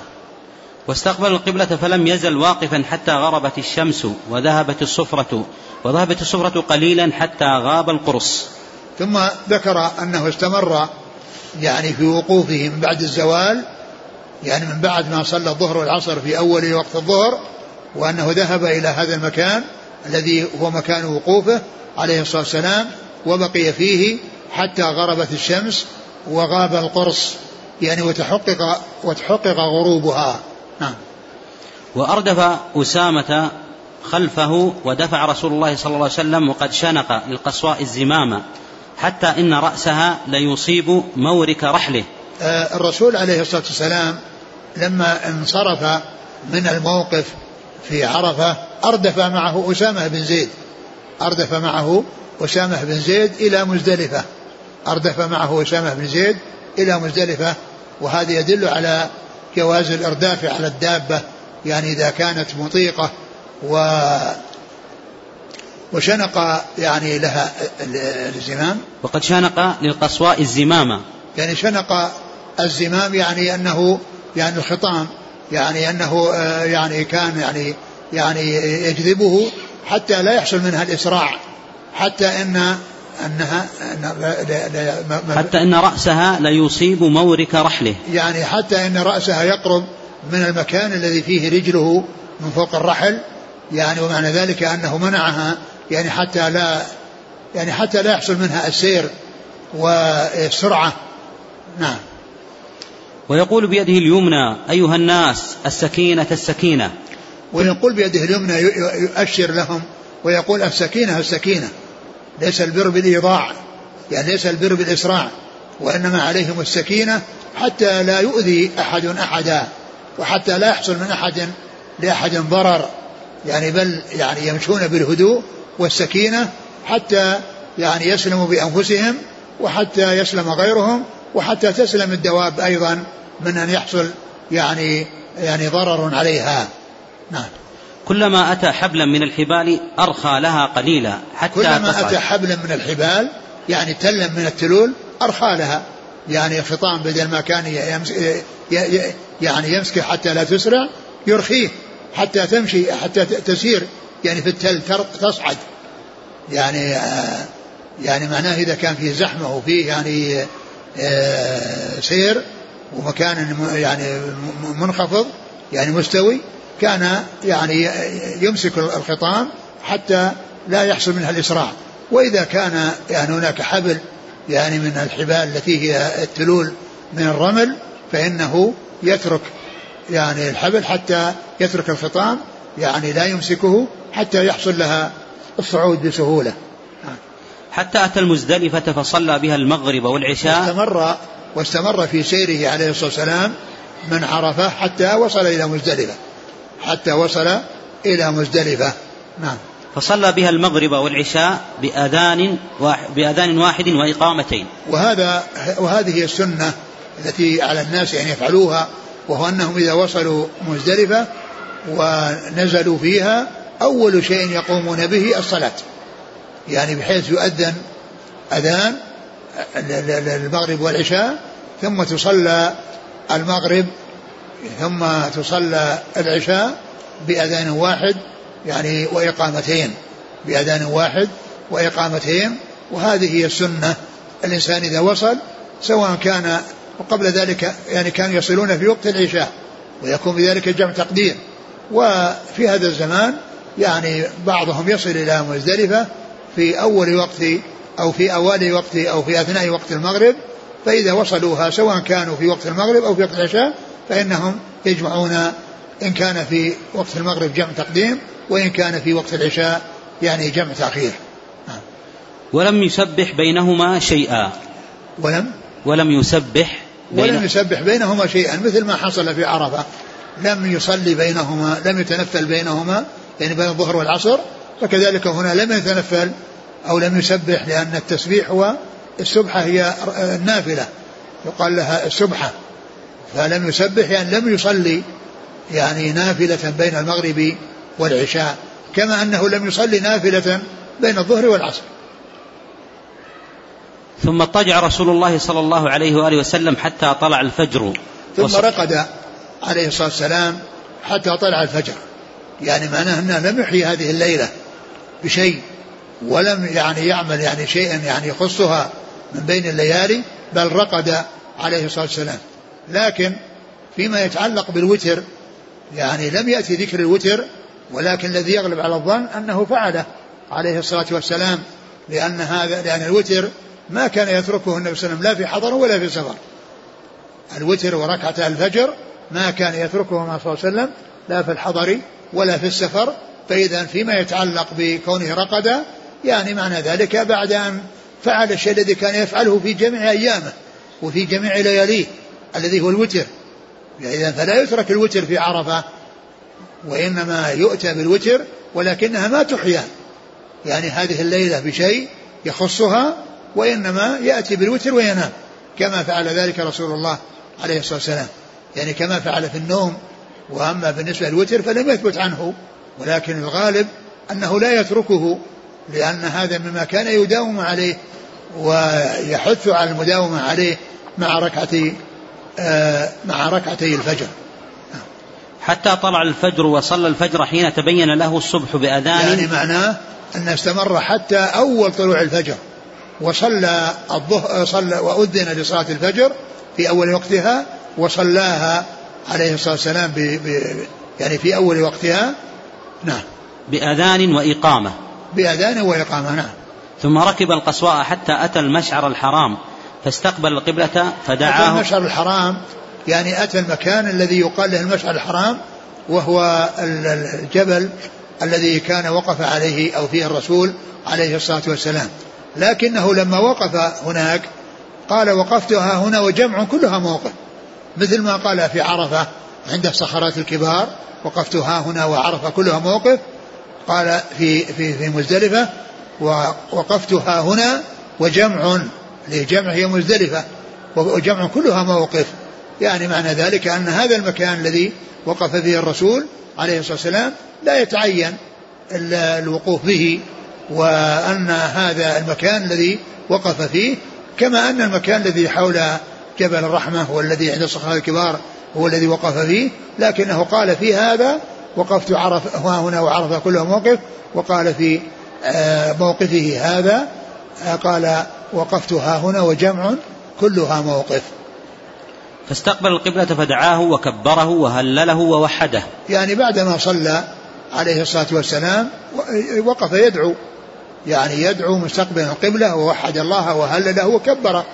Speaker 1: واستقبل القبلة فلم يزل واقفا حتى غربت الشمس وذهبت الصفرة وذهبت الصفرة قليلا حتى غاب القرص.
Speaker 2: ثم ذكر أنه استمر يعني في وقوفه من بعد الزوال يعني من بعد ما صلى الظهر والعصر في أول وقت الظهر وأنه ذهب إلى هذا المكان الذي هو مكان وقوفه عليه الصلاة والسلام وبقي فيه حتى غربت الشمس وغاب القرص يعني وتحقق وتحقق غروبها. نعم.
Speaker 1: وأردف أسامة خلفه ودفع رسول الله صلى الله عليه وسلم وقد شنق للقصواء الزمام حتى إن رأسها ليصيب مورك رحله.
Speaker 2: آه الرسول عليه الصلاة والسلام لما انصرف من الموقف في عرفة أردف معه أسامة بن زيد. أردف معه أسامة بن زيد إلى مزدلفة. أردف معه أسامة بن زيد إلى مزدلفة وهذا يدل على جواز الإرداف على الدابة يعني إذا كانت مطيقة و وشنق يعني لها الزمام.
Speaker 1: وقد شنق للقصواء الزمامة.
Speaker 2: يعني شنق الزمام يعني أنه يعني الخطام يعني أنه آه، يعني كان يعني يعني يجذبه حتى لا يحصل منها الإسراع حتى أن أنها
Speaker 1: حتى أن رأسها ليصيب مورك رحله.
Speaker 2: يعني حتى أن رأسها يقرب من المكان الذي فيه رجله من فوق الرحل يعني ومعنى ذلك أنه منعها يعني حتى لا يعني حتى لا يحصل منها السير والسرعة. نعم.
Speaker 1: ويقول بيده اليمنى أيها الناس السكينة السكينة.
Speaker 2: ويقول بيده اليمنى يؤشر لهم ويقول السكينة السكينة. ليس البر بالإيضاع يعني ليس البر بالإسراع وإنما عليهم السكينة حتى لا يؤذي أحد أحدا وحتى لا يحصل من أحد لأحد ضرر يعني بل يعني يمشون بالهدوء والسكينة حتى يعني يسلموا بأنفسهم وحتى يسلم غيرهم وحتى تسلم الدواب أيضا من أن يحصل يعني يعني ضرر عليها. نعم.
Speaker 1: كلما أتى حبلا من الحبال أرخى لها قليلا حتى
Speaker 2: كلما تصعد. أتى حبلا من الحبال يعني تلا من التلول أرخى لها. يعني الخطام بدل ما كان يمسك يعني يمسك حتى لا تسرع يرخيه حتى تمشي حتى تسير. يعني في التل تصعد. يعني آه يعني معناه إذا كان فيه زحمة وفيه يعني آه سير ومكان يعني منخفض يعني مستوي كان يعني يمسك الخطام حتى لا يحصل منها الإسراع. وإذا كان يعني هناك حبل يعني من الحبال التي هي التلول من الرمل فإنه يترك يعني الحبل حتى يترك الخطام يعني لا يمسكه حتى يحصل لها الصعود بسهولة.
Speaker 1: حتى أتى المزدلفة فصلى بها المغرب والعشاء.
Speaker 2: واستمر واستمر في سيره عليه الصلاة والسلام من عرفة حتى وصل إلى مزدلفة. حتى وصل إلى مزدلفة. نعم.
Speaker 1: فصلى بها المغرب والعشاء بأذان واحد, بأذان واحد وإقامتين.
Speaker 2: وهذا وهذه السنة التي على الناس أن يفعلوها وهو أنهم إذا وصلوا مزدلفة ونزلوا فيها أول شيء يقومون به الصلاة. يعني بحيث يؤذن أذان المغرب والعشاء ثم تصلى المغرب ثم تصلى العشاء بأذان واحد يعني وإقامتين. بأذان واحد وإقامتين وهذه هي السنة. الإنسان إذا وصل سواء كان وقبل ذلك يعني كانوا يصلون في وقت العشاء ويكون بذلك جمع تقدير. وفي هذا الزمان يعني بعضهم يصل إلى مزدلفة في أول وقت أو في أوائل وقت أو في أثناء وقت المغرب فإذا وصلوها سواء كانوا في وقت المغرب أو في وقت العشاء فإنهم يجمعون إن كان في وقت المغرب جمع تقديم وإن كان في وقت العشاء يعني جمع تأخير.
Speaker 1: ولم يسبح بينهما شيئا.
Speaker 2: ولم؟
Speaker 1: ولم يسبح
Speaker 2: ولم يسبح بينهما شيئا مثل ما حصل في عرفة. لم يصلي بينهما لم يتنفل بينهما يعني بين الظهر والعصر فكذلك هنا لم يتنفل أو لم يسبح لأن التسبيح هو السبحة هي النافلة. يقال لها السبحة. فلم يسبح يعني لم يصلي يعني نافلة بين المغرب والعشاء كما أنه لم يصلي نافلة بين الظهر والعصر.
Speaker 1: ثم اضطجع رسول الله صلى الله عليه وآله وسلم حتى طلع الفجر.
Speaker 2: ثم رقد عليه الصلاة والسلام حتى طلع الفجر. يعني معناه أنه لم يحيي هذه الليلة بشيء ولم يعني يعمل يعني شيئا يعني يخصها من بين الليالي بل رقد عليه الصلاة والسلام. لكن فيما يتعلق بالوتر يعني لم يأتي ذكر الوتر ولكن الذي يغلب على الظن أنه فعله عليه الصلاة والسلام لأن هذا لأن الوتر ما كان يتركه النبي صلى الله عليه وسلم لا في حضر ولا في سفر. الوتر وركعة الفجر ما كان يتركه صلى الله عليه وسلم لا في الحضر ولا في السفر. فإذا فيما يتعلق بكونه رقد يعني معنى ذلك بعد أن فعل الشيء الذي كان يفعله في جميع أيامه وفي جميع لياليه. الذي هو الوتر. إذا فلا يترك الوتر في عرفة وإنما يؤتى بالوتر ولكنها ما تحيا. يعني هذه الليلة بشيء يخصها وإنما يأتي بالوتر وينام. كما فعل ذلك رسول الله عليه الصلاة والسلام. يعني كما فعل في النوم وأما بالنسبة للوتر فلم يثبت عنه. ولكن الغالب أنه لا يتركه لأن هذا مما كان يداوم عليه ويحث على المداومة عليه مع ركعتي مع ركعتي الفجر.
Speaker 1: حتى طلع الفجر وصلى الفجر حين تبين له الصبح بأذان.
Speaker 2: يعني معناه أنه استمر حتى أول طلوع الفجر وصلى الظهر صلى وأذن لصلاة الفجر في أول وقتها وصلاها عليه الصلاة والسلام ب ب يعني في أول وقتها. نعم.
Speaker 1: بأذان وإقامة.
Speaker 2: بأذان وإقامة نعم.
Speaker 1: ثم ركب القصواء حتى أتى المشعر الحرام. فاستقبل القبلة فدعاه.
Speaker 2: أتى المشعر الحرام يعني أتى المكان الذي يقال له المشعر الحرام وهو الجبل الذي كان وقف عليه أو فيه الرسول عليه الصلاة والسلام. لكنه لما وقف هناك قال وقفتها هنا وجمع كلها موقف مثل ما قال في عرفة عند الصخرات الكبار وقفتها هنا وعرفة كلها موقف قال في في في مزدلفة ووقفتها هنا وجمع لجمع هي مزدلفة وجمع كلها موقف يعني معنى ذلك أن هذا المكان الذي وقف فيه الرسول عليه الصلاة والسلام لا يتعين الوقوف به وأن هذا المكان الذي وقف فيه كما أن المكان الذي حول جبل الرحمة هو الذي عند الصخرة الكبار هو الذي وقف فيه لكنه قال في هذا وقفت عرف هنا وعرف كله موقف وقال في آه، موقفه هذا آه، قال وقفت ها هنا وجمع كلها موقف.
Speaker 1: فاستقبل القبلة فدعاه وكبره وهلله ووحده.
Speaker 2: يعني بعدما صلى عليه الصلاة والسلام وقف يدعو. يعني يدعو مستقبل القبلة ووحد الله وهلله وكبره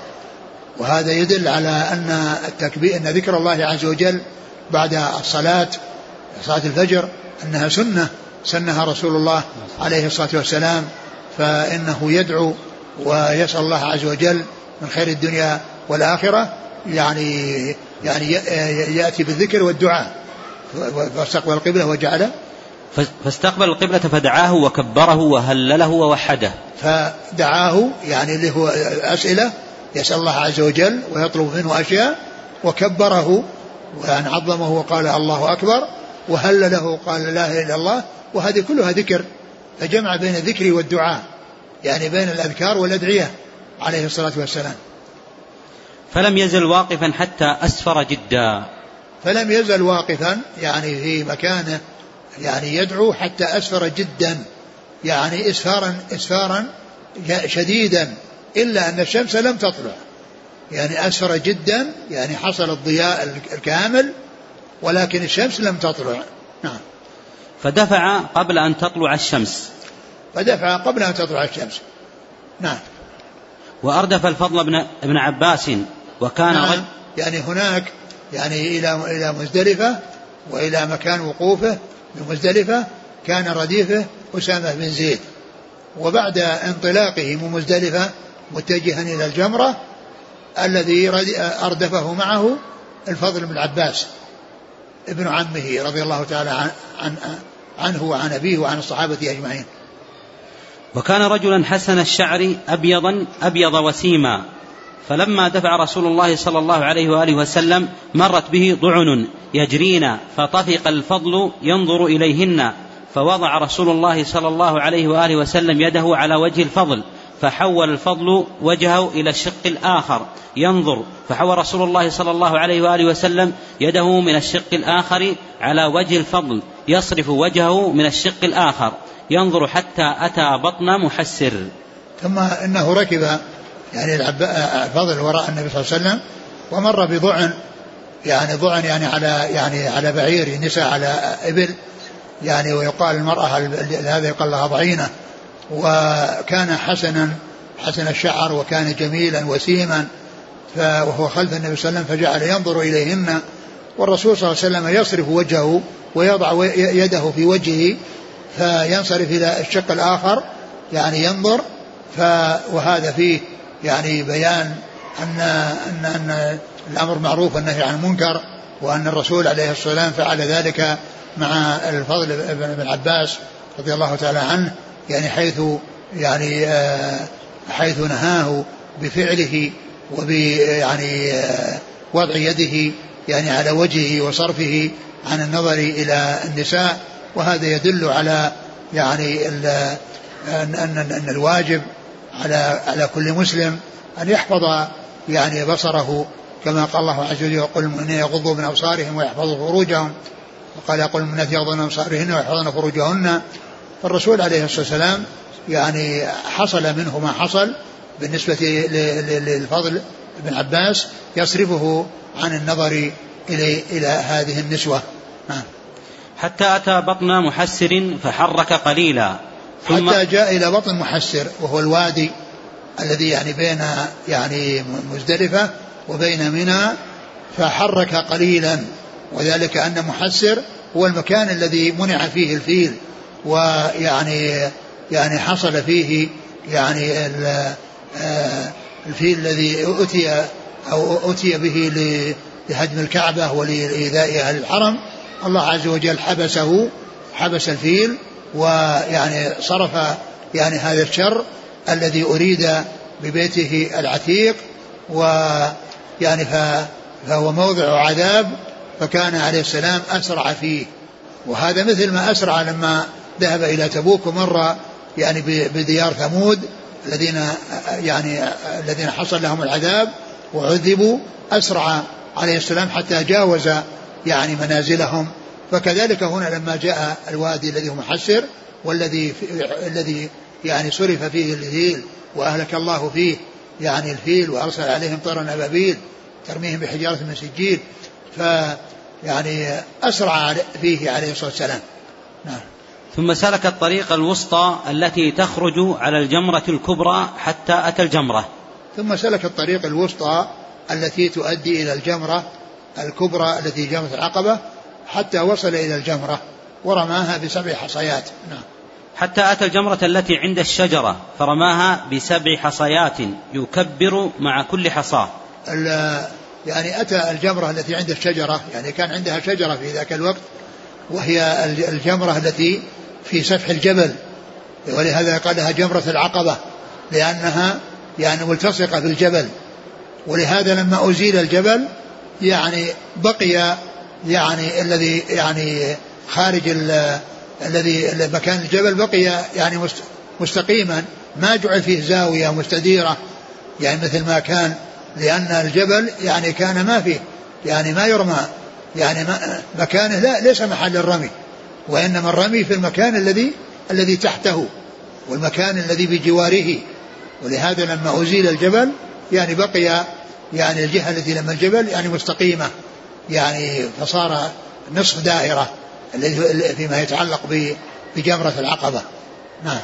Speaker 2: وهذا يدل على أن التكبير أن ذكر الله عز وجل بعد الصلاة صلاة الفجر أنها سنة سنها رسول الله عليه الصلاة والسلام. فإنه يدعو ويسأل الله عز وجل من خير الدنيا والآخرة يعني يعني يأتي بالذكر والدعاء. فاستقبل القبلة وجعل
Speaker 1: فاستقبل القبلة فدعاه وكبره وهلله ووحده.
Speaker 2: فدعاه يعني اللي هو أسئلة يسأل الله عز وجل ويطلب منه أشياء وكبره وأن عظمه وقال الله أكبر وهلله قال لا إله إلا الله وهذه كلها ذكر. فجمع بين الذكر والدعاء. يعني بين الأذكار والأدعية عليه الصلاة والسلام.
Speaker 1: فلم يزل واقفا حتى أسفر جدا.
Speaker 2: فلم يزل واقفا يعني في مكانه يعني يدعو حتى أسفر جدا يعني إسفارا إسفارا شديدا إلا أن الشمس لم تطلع. يعني أسفر جدا يعني حصل الضياء الكامل ولكن الشمس لم تطلع. نعم.
Speaker 1: فدفع قبل أن تطلع الشمس.
Speaker 2: فدفع قبل أن تطلع الشمس. نعم.
Speaker 1: وأردف الفضل بن ابن عباس وكان نعم.
Speaker 2: يعني هناك يعني إلى إلى مزدلفة وإلى مكان وقوفه بمزدلفة كان رديفه أسامة بن زيد. وبعد انطلاقه من مزدلفة متجها إلى الجمرة الذي أردفه معه الفضل بن عباس ابن عمه رضي الله تعالى عن, عن عنه وعن أبيه وعن الصحابة أجمعين.
Speaker 1: وكان رجلا حسن الشعر أبيضا أبيض وسيما. فلما دفع رسول الله صلى الله عليه وآله وسلم مرت به ضعن يجرين فطفق الفضل ينظر إليهن. فوضع رسول الله صلى الله عليه وآله وسلم يده على وجه الفضل. فحول الفضل وجهه إلى الشق الآخر. ينظر فحول رسول الله صلى الله عليه وآله وسلم يده من الشق الآخر على وجه الفضل يصرف وجهه من الشق الآخر. ينظر حتى أتى بطن محسر.
Speaker 2: ثم إنه ركب يعني الفضل وراء النبي صلى الله عليه وسلم ومر بضعن يعني ضعن يعني على يعني على بعير نساء على إبل يعني ويقال المرأة هذا يقال لها ضعينة. وكان حسنا حسن الشعر وكان جميلا وسيما وهو خلف النبي صلى الله عليه وسلم فجعل ينظر إليهن والرسول صلى الله عليه وسلم يصرف وجهه ويضع يده في وجهه فينصرف إلى الشق الآخر يعني ينظر ف وهذا فيه يعني بيان أن أن أن الأمر معروف والنهي عن المنكر وأن الرسول عليه الصلاة والسلام فعل ذلك مع الفضل بن عباس رضي الله تعالى عنه. يعني حيث يعني آه، حيث نهاه بفعله وب يعني آه، وضع يده يعني على وجهه وصرفه عن النظر إلى النساء وهذا يدل على يعني أن أن أن الواجب على على كل مسلم أن يحفظ يعني بصره كما قال الله عز وجل وقل المؤمنين يغضوا من أبصارهم ويحفظوا فروجهم وقال يقول المؤمنات يغضن من أبصارهن ويحفظن فروجهن فالرسول عليه الصلاة والسلام يعني حصل منه ما حصل بالنسبة للفضل بن عباس يصرفه عن النظر إلى إلى هذه النسوة. نعم.
Speaker 1: حتى أتى بطن محسر فحرك قليلا.
Speaker 2: ثم حتى جاء إلى بطن محسر وهو الوادي الذي يعني بين يعني مزدلفة وبين منى فحرك قليلا. وذلك أن محسر هو المكان الذي منع فيه الفيل. ويعني يعني حصل فيه يعني آه، الفيل الذي أتي أو أتي به لهدم الكعبة ولإيذاء أهل الحرم. الله عز وجل حبسه حبس الفيل ويعني صرف يعني هذا الشر الذي أريد ببيته العتيق. ويعني فهو موضع عذاب فكان عليه السلام أسرع فيه. وهذا مثل ما أسرع لما ذهب إلى تبوك ومر يعني بديار ثمود الذين يعني الذين حصل لهم العذاب وعذبوا أسرع عليه السلام حتى جاوز يعني منازلهم. فكذلك هنا لما جاء الوادي الذي هو محسر والذي الذي يعني صرف فيه الفيل وأهلك الله فيه يعني الفيل وأرسل عليهم طيرا أبابيل ترميهم بحجارة من سجيل ف يعني أسرع فيه عليه الصلاة والسلام.
Speaker 1: نعم. ثم سلك الطريق الوسطى التي تخرج على الجمرة الكبرى حتى أتى الجمرة.
Speaker 2: ثم سلك الطريق الوسطى التي تؤدي إلى الجمرة الكبرى التي جمرة العقبة حتى وصل إلى الجمرة ورماها بسبع حصيات. نعم.
Speaker 1: حتى أتى الجمرة التي عند الشجرة فرماها بسبع حصيات يكبر مع كل حصاة
Speaker 2: يعني أتى الجمرة التي عند الشجرة يعني كان عندها شجرة في ذاك الوقت وهي الجمرة التي في سفح الجبل. ولهذا قال لها جمرة العقبة لأنها يعني ملتصقة في الجبل. ولهذا لما أزيل الجبل يعني بقي يعني الذي يعني خارج الذي مكان الجبل بقي يعني مستقيما ما جعل فيه زاوية مستديرة يعني مثل ما كان لأن الجبل يعني كان ما فيه يعني ما يرمى يعني مكانه لا ليس محل الرمي. وإنما الرمي في المكان الذي الذي تحته والمكان الذي بجواره. ولهذا لما أزيل الجبل يعني بقي يعني الجهة التي لما الجبل يعني مستقيمة. يعني فصار نصف دائرة الذي فيما يتعلق بجمرة العقبة. نعم.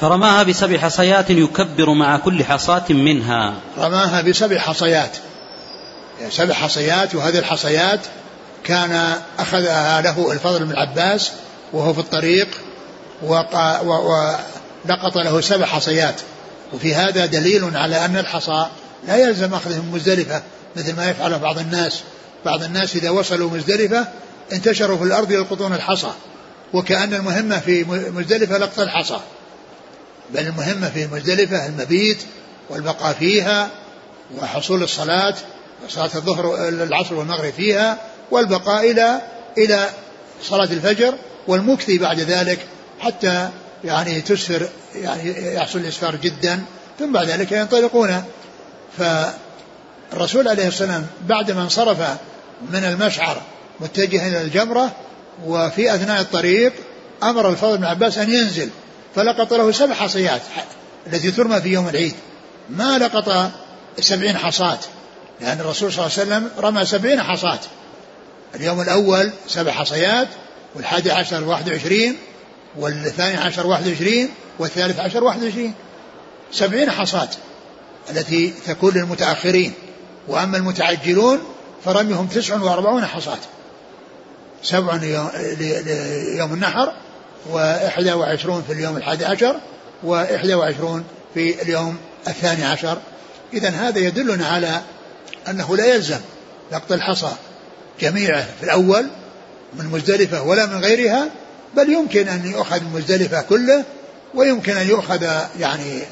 Speaker 1: فرماها بسبع حصيات يكبر مع كل حصاة منها.
Speaker 2: رماها بسبع حصيات. سبع حصيات وهذه الحصيات كان أخذها له الفضل بن العباس وهو في الطريق ولقط له سبع حصيات. وفي هذا دليل على أن الحصى لا يلزم أخذه من مزدلفة مثل ما يفعله بعض الناس. بعض الناس إذا وصلوا مزدلفة انتشروا في الأرض يلقطون الحصى. وكأن المهمة في مزدلفة لقط الحصى. بل المهمة في مزدلفة المبيت والبقاء فيها وحصول الصلاة صلاة الظهر العصر والمغرب فيها والبقاء إلى إلى صلاة الفجر والمكثي بعد ذلك حتى يعني تسفر يعني يحصل الإسفار جدا. ثم بعد ذلك ينطلقون. فالرسول عليه السلام بعدما انصرف من المشعر متجها إلى الجمرة وفي أثناء الطريق أمر الفضل بن عباس أن ينزل فلقط له سبع حصيات التي ترمى في يوم العيد. ما لقط سبعين حصاة لأن الرسول صلى الله عليه وسلم رمى سبعين حصاة. اليوم الأول سبع حصيات والحادي عشر واحد وعشرين والثاني عشر واحد وعشرين والثالث عشر واحد وعشرين. سبعين حصاة التي تكون للمتأخرين. وأما المتعجلون فرميهم تسع وأربعون حصاة. سبع ليوم النحر وإحدى وعشرون في اليوم الحادي عشر وإحدى وعشرون في اليوم الثاني عشر. إذا هذا يدلنا على أنه لا يلزم لقط الحصى جميعه في الأول من مزدلفة ولا من غيرها بل يمكن أن يؤخذ من مزدلفة كله ويمكن أن يؤخذ يعني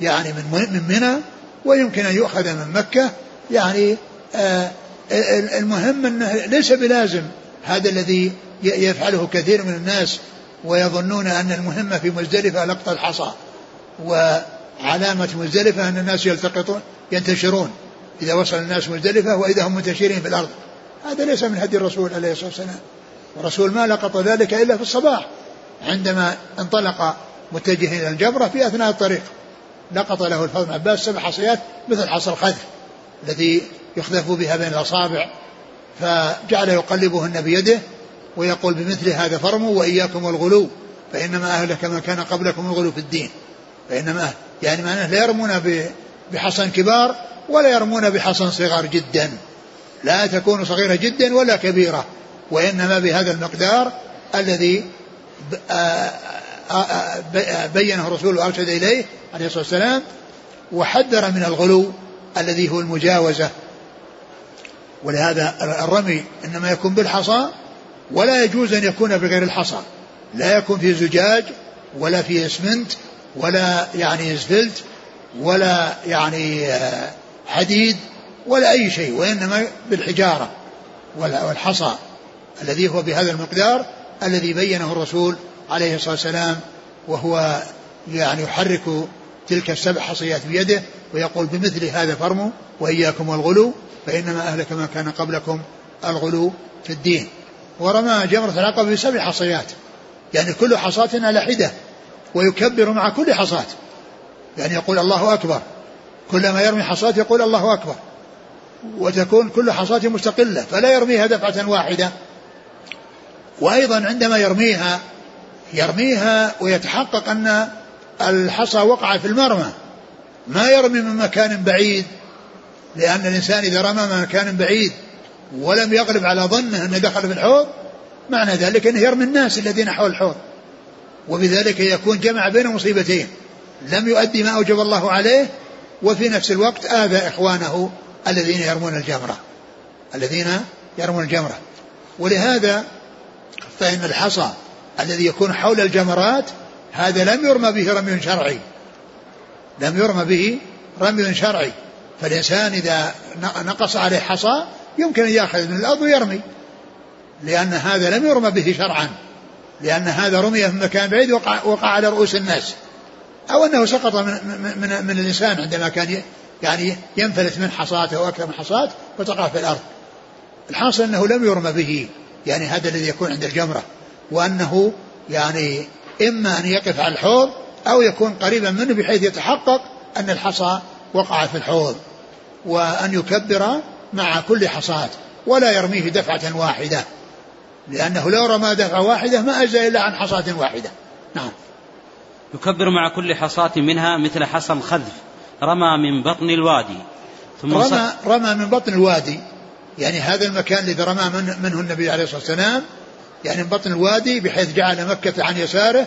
Speaker 2: يعني من من منى ويمكن أن يؤخذ من مكة. يعني آه المهم أنه ليس بلازم هذا الذي يفعله كثير من الناس ويظنون أن المهمة في مزدلفة لقط الحصى وعلامة مزدلفة أن الناس يلتقطون ينتشرون. إذا وصل الناس مزدلفة وإذا هم منتشرين في الأرض. هذا ليس من هدي الرسول عليه الصلاة والسلام. الرسول ما لقط ذلك إلا في الصباح عندما انطلق متجها إلى الجبرة في أثناء الطريق. لقط له الفضل عباس سبع حصيات مثل حصى الخذف التي يخذف بها بين الأصابع فجعل يقلبهن بيده ويقول بمثل هذا فرموا وإياكم والغلو فإنما أهلك ما كان قبلكم الغلو في الدين. فإنما يعني معناه لا يرمون بحصن كبار ولا يرمون بحصن صغار جدا. لا تكون صغيرة جدا ولا كبيرة وإنما بهذا المقدار الذي بينه الرسول وأرشد إليه عليه الصلاة والسلام وحذر من الغلو الذي هو المجاوزة. ولهذا الرمي إنما يكون بالحصى ولا يجوز أن يكون بغير الحصى. لا يكون في زجاج ولا في اسمنت ولا يعني اسفلت ولا يعني حديد ولا أي شيء وإنما بالحجارة والحصى الذي هو بهذا المقدار الذي بينه الرسول عليه الصلاة والسلام وهو يعني يحرك تلك السبع حصيات بيده ويقول بمثل هذا فرموا وإياكم والغلو فإنما أهلك ما كان قبلكم الغلو في الدين. ورمى جمرة العقبة بسبع حصيات يعني كل حصاة على حدة ويكبر مع كل حصاة يعني يقول الله أكبر. كلما يرمي حصاة يقول الله أكبر. وتكون كل حصاة مستقلة فلا يرميها دفعة واحدة. وأيضا عندما يرميها يرميها ويتحقق أن الحصى وقع في المرمى. ما يرمي من مكان بعيد لأن الإنسان إذا رمى من مكان بعيد ولم يغلب على ظنه أنه دخل في الحوض معنى ذلك أنه يرمي الناس الذين حول الحوض. وبذلك يكون جمع بين مصيبتين لم يؤدي ما أوجب الله عليه وفي نفس الوقت آذى إخوانه. الذين يرمون الجمرة. الذين يرمون الجمرة. ولهذا فإن الحصى الذي يكون حول الجمرات هذا لم يرمى به رمي شرعي. لم يرمى به رمي شرعي. فالإنسان إذا نقص عليه حصى يمكن أن يأخذ من الأرض ويرمي. لأن هذا لم يرمى به شرعا. لأن هذا رمي في مكان بعيد وقع, وقع على رؤوس الناس. أو أنه سقط من, من, من الإنسان عندما كان يعني ينفلت من حصاته أو أكثر من حصاة وتقع في الأرض. الحاصل أنه لم يرمى به يعني هذا الذي يكون عند الجمرة وأنه يعني إما أن يقف على الحوض أو يكون قريبا منه بحيث يتحقق أن الحصى وقع في الحوض وأن يكبر مع كل حصاة ولا يرميه دفعة واحدة لأنه لو رمى دفعة واحدة ما أجزى إلا عن حصاة واحدة. نعم.
Speaker 1: يكبر مع كل حصاة منها مثل حصى الخذف. رمى من بطن الوادي.
Speaker 2: ثم رمى, رمى من بطن الوادي. يعني هذا المكان الذي رمى من منه النبي عليه الصلاة والسلام. يعني من بطن الوادي بحيث جعل مكة عن يساره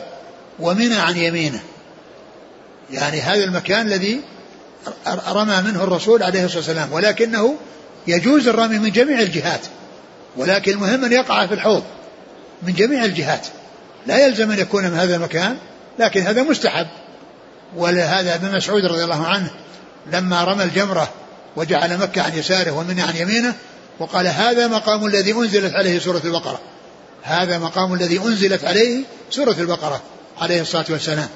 Speaker 2: ومنى عن يمينه. يعني هذا المكان الذي رمى منه الرسول عليه الصلاة والسلام. ولكنه يجوز الرمي من جميع الجهات. ولكن المهم أن يقع في الحوض من جميع الجهات. لا يلزم أن يكون من هذا المكان لكن هذا مستحب. ولهذا ابن مسعود رضي الله عنه لما رمى الجمرة وجعل مكة عن يساره ومنى عن يمينه وقال هذا مقام الذي أنزلت عليه سورة البقرة. هذا مقام الذي أنزلت عليه سورة البقرة عليه الصلاة والسلام.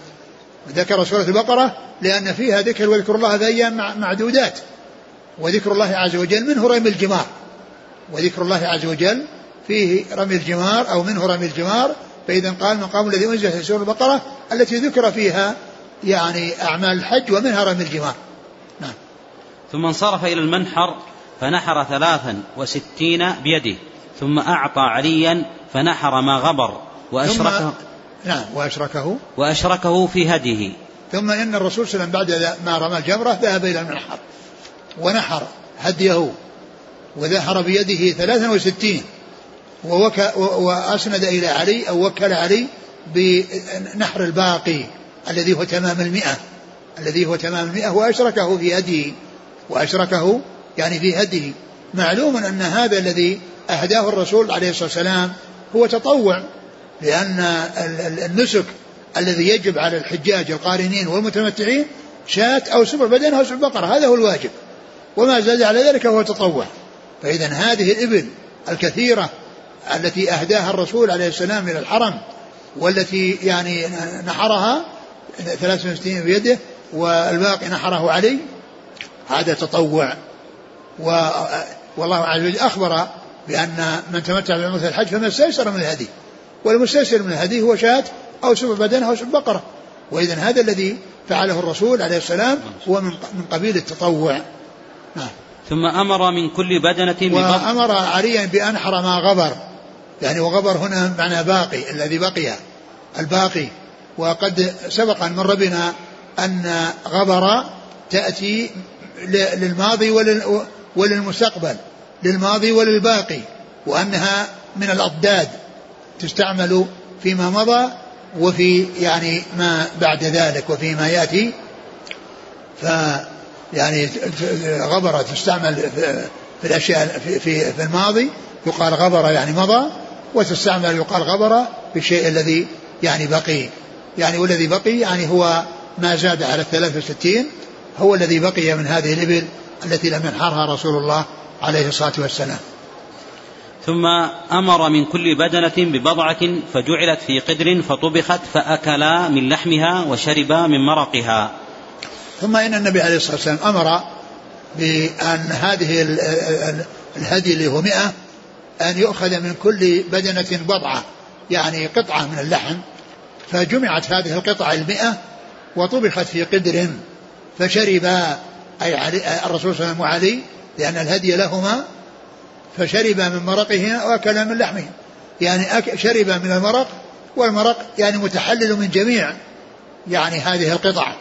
Speaker 2: ذكر سورة البقرة لأن فيها ذكر وذكر الله في أيام معدودات. وذكر الله عز وجل منه رمي الجمار. وذكر الله عز وجل فيه رمي الجمار أو منه رمي الجمار فإذا قال مقام الذي أنزل في سورة البقرة التي ذكر فيها يعني أعمال الحج ومنها رمي الجمار. نعم.
Speaker 1: ثم انصرف إلى المنحر فنحر ثلاثا وستين بيده. ثم أعطى عليا فنحر ما غبر وأشركه
Speaker 2: نعم وأشركه.
Speaker 1: وأشركه في هديه.
Speaker 2: ثم إن الرسول صلى الله عليه وسلم بعد ما رمى الجمرة ذهب إلى المنحر ونحر هديه وذهر بيده ثلاثا وستين. ووك وأسند إلى علي أو وكل علي بنحر الباقي. الذي هو تمام المئة. الذي هو تمام المئة وأشركه في هديه وأشركه يعني في هديه معلوم أن هذا الذي أهداه الرسول عليه الصلاة والسلام هو تطوع لأن النسك الذي يجب على الحجاج القارنين والمتمتعين شاة أو سبع بدن أو سبع بقرة. هذا هو الواجب. وما زاد على ذلك هو تطوع. فإذا هذه الإبل الكثيرة التي أهداها الرسول عليه السلام إلى الحرم والتي يعني نحرها 63 بيده والباقي نحره علي. هذا تطوع. و والله عز وجل أخبر بأن من تمتع بمثل الحج فما استيسر من الهدي. والمستيسر من الهدي هو شاة أو سبع بدنها أو سبع بقرة. وإذا هذا الذي فعله الرسول عليه السلام هو من قبيل التطوع.
Speaker 1: نعم. ثم أمر من كل بدنة
Speaker 2: وأمر عليا بأنحر ما غبر. يعني وغبر هنا معنى باقي الذي بقي. الباقي وقد سبق أن مر بنا أن غبر تأتي للماضي وللمستقبل للماضي وللباقي وأنها من الأضداد تستعمل فيما مضى وفي يعني ما بعد ذلك وفيما يأتي. ف يعني غبرة تستعمل في الأشياء في, في, الماضي يقال غبر يعني مضى وتستعمل يقال غبر في الشيء الذي يعني بقي. يعني والذي بقي يعني هو ما زاد على الثلاث وستين هو الذي بقي من هذه الإبل التي لم ينحرها رسول الله عليه الصلاة والسلام.
Speaker 1: ثم أمر من كل بدنة ببضعة فجعلت في قدر فطبخت فأكلا من لحمها وشربا من مرقها.
Speaker 2: ثم إن النبي عليه الصلاة والسلام أمر بأن هذه الهدي اللي هو مئة أن يؤخذ من كل بدنة بضعة يعني قطعة من اللحم فجمعت هذه القطع المئة وطبخت في قدر فشربا أي علي الرسول صلى الله عليه وسلم وعلي لأن الهدي لهما فشرب من مرقه وأكل من لحمه. يعني شرب من المرق والمرق يعني متحلل من جميع يعني هذه القطع.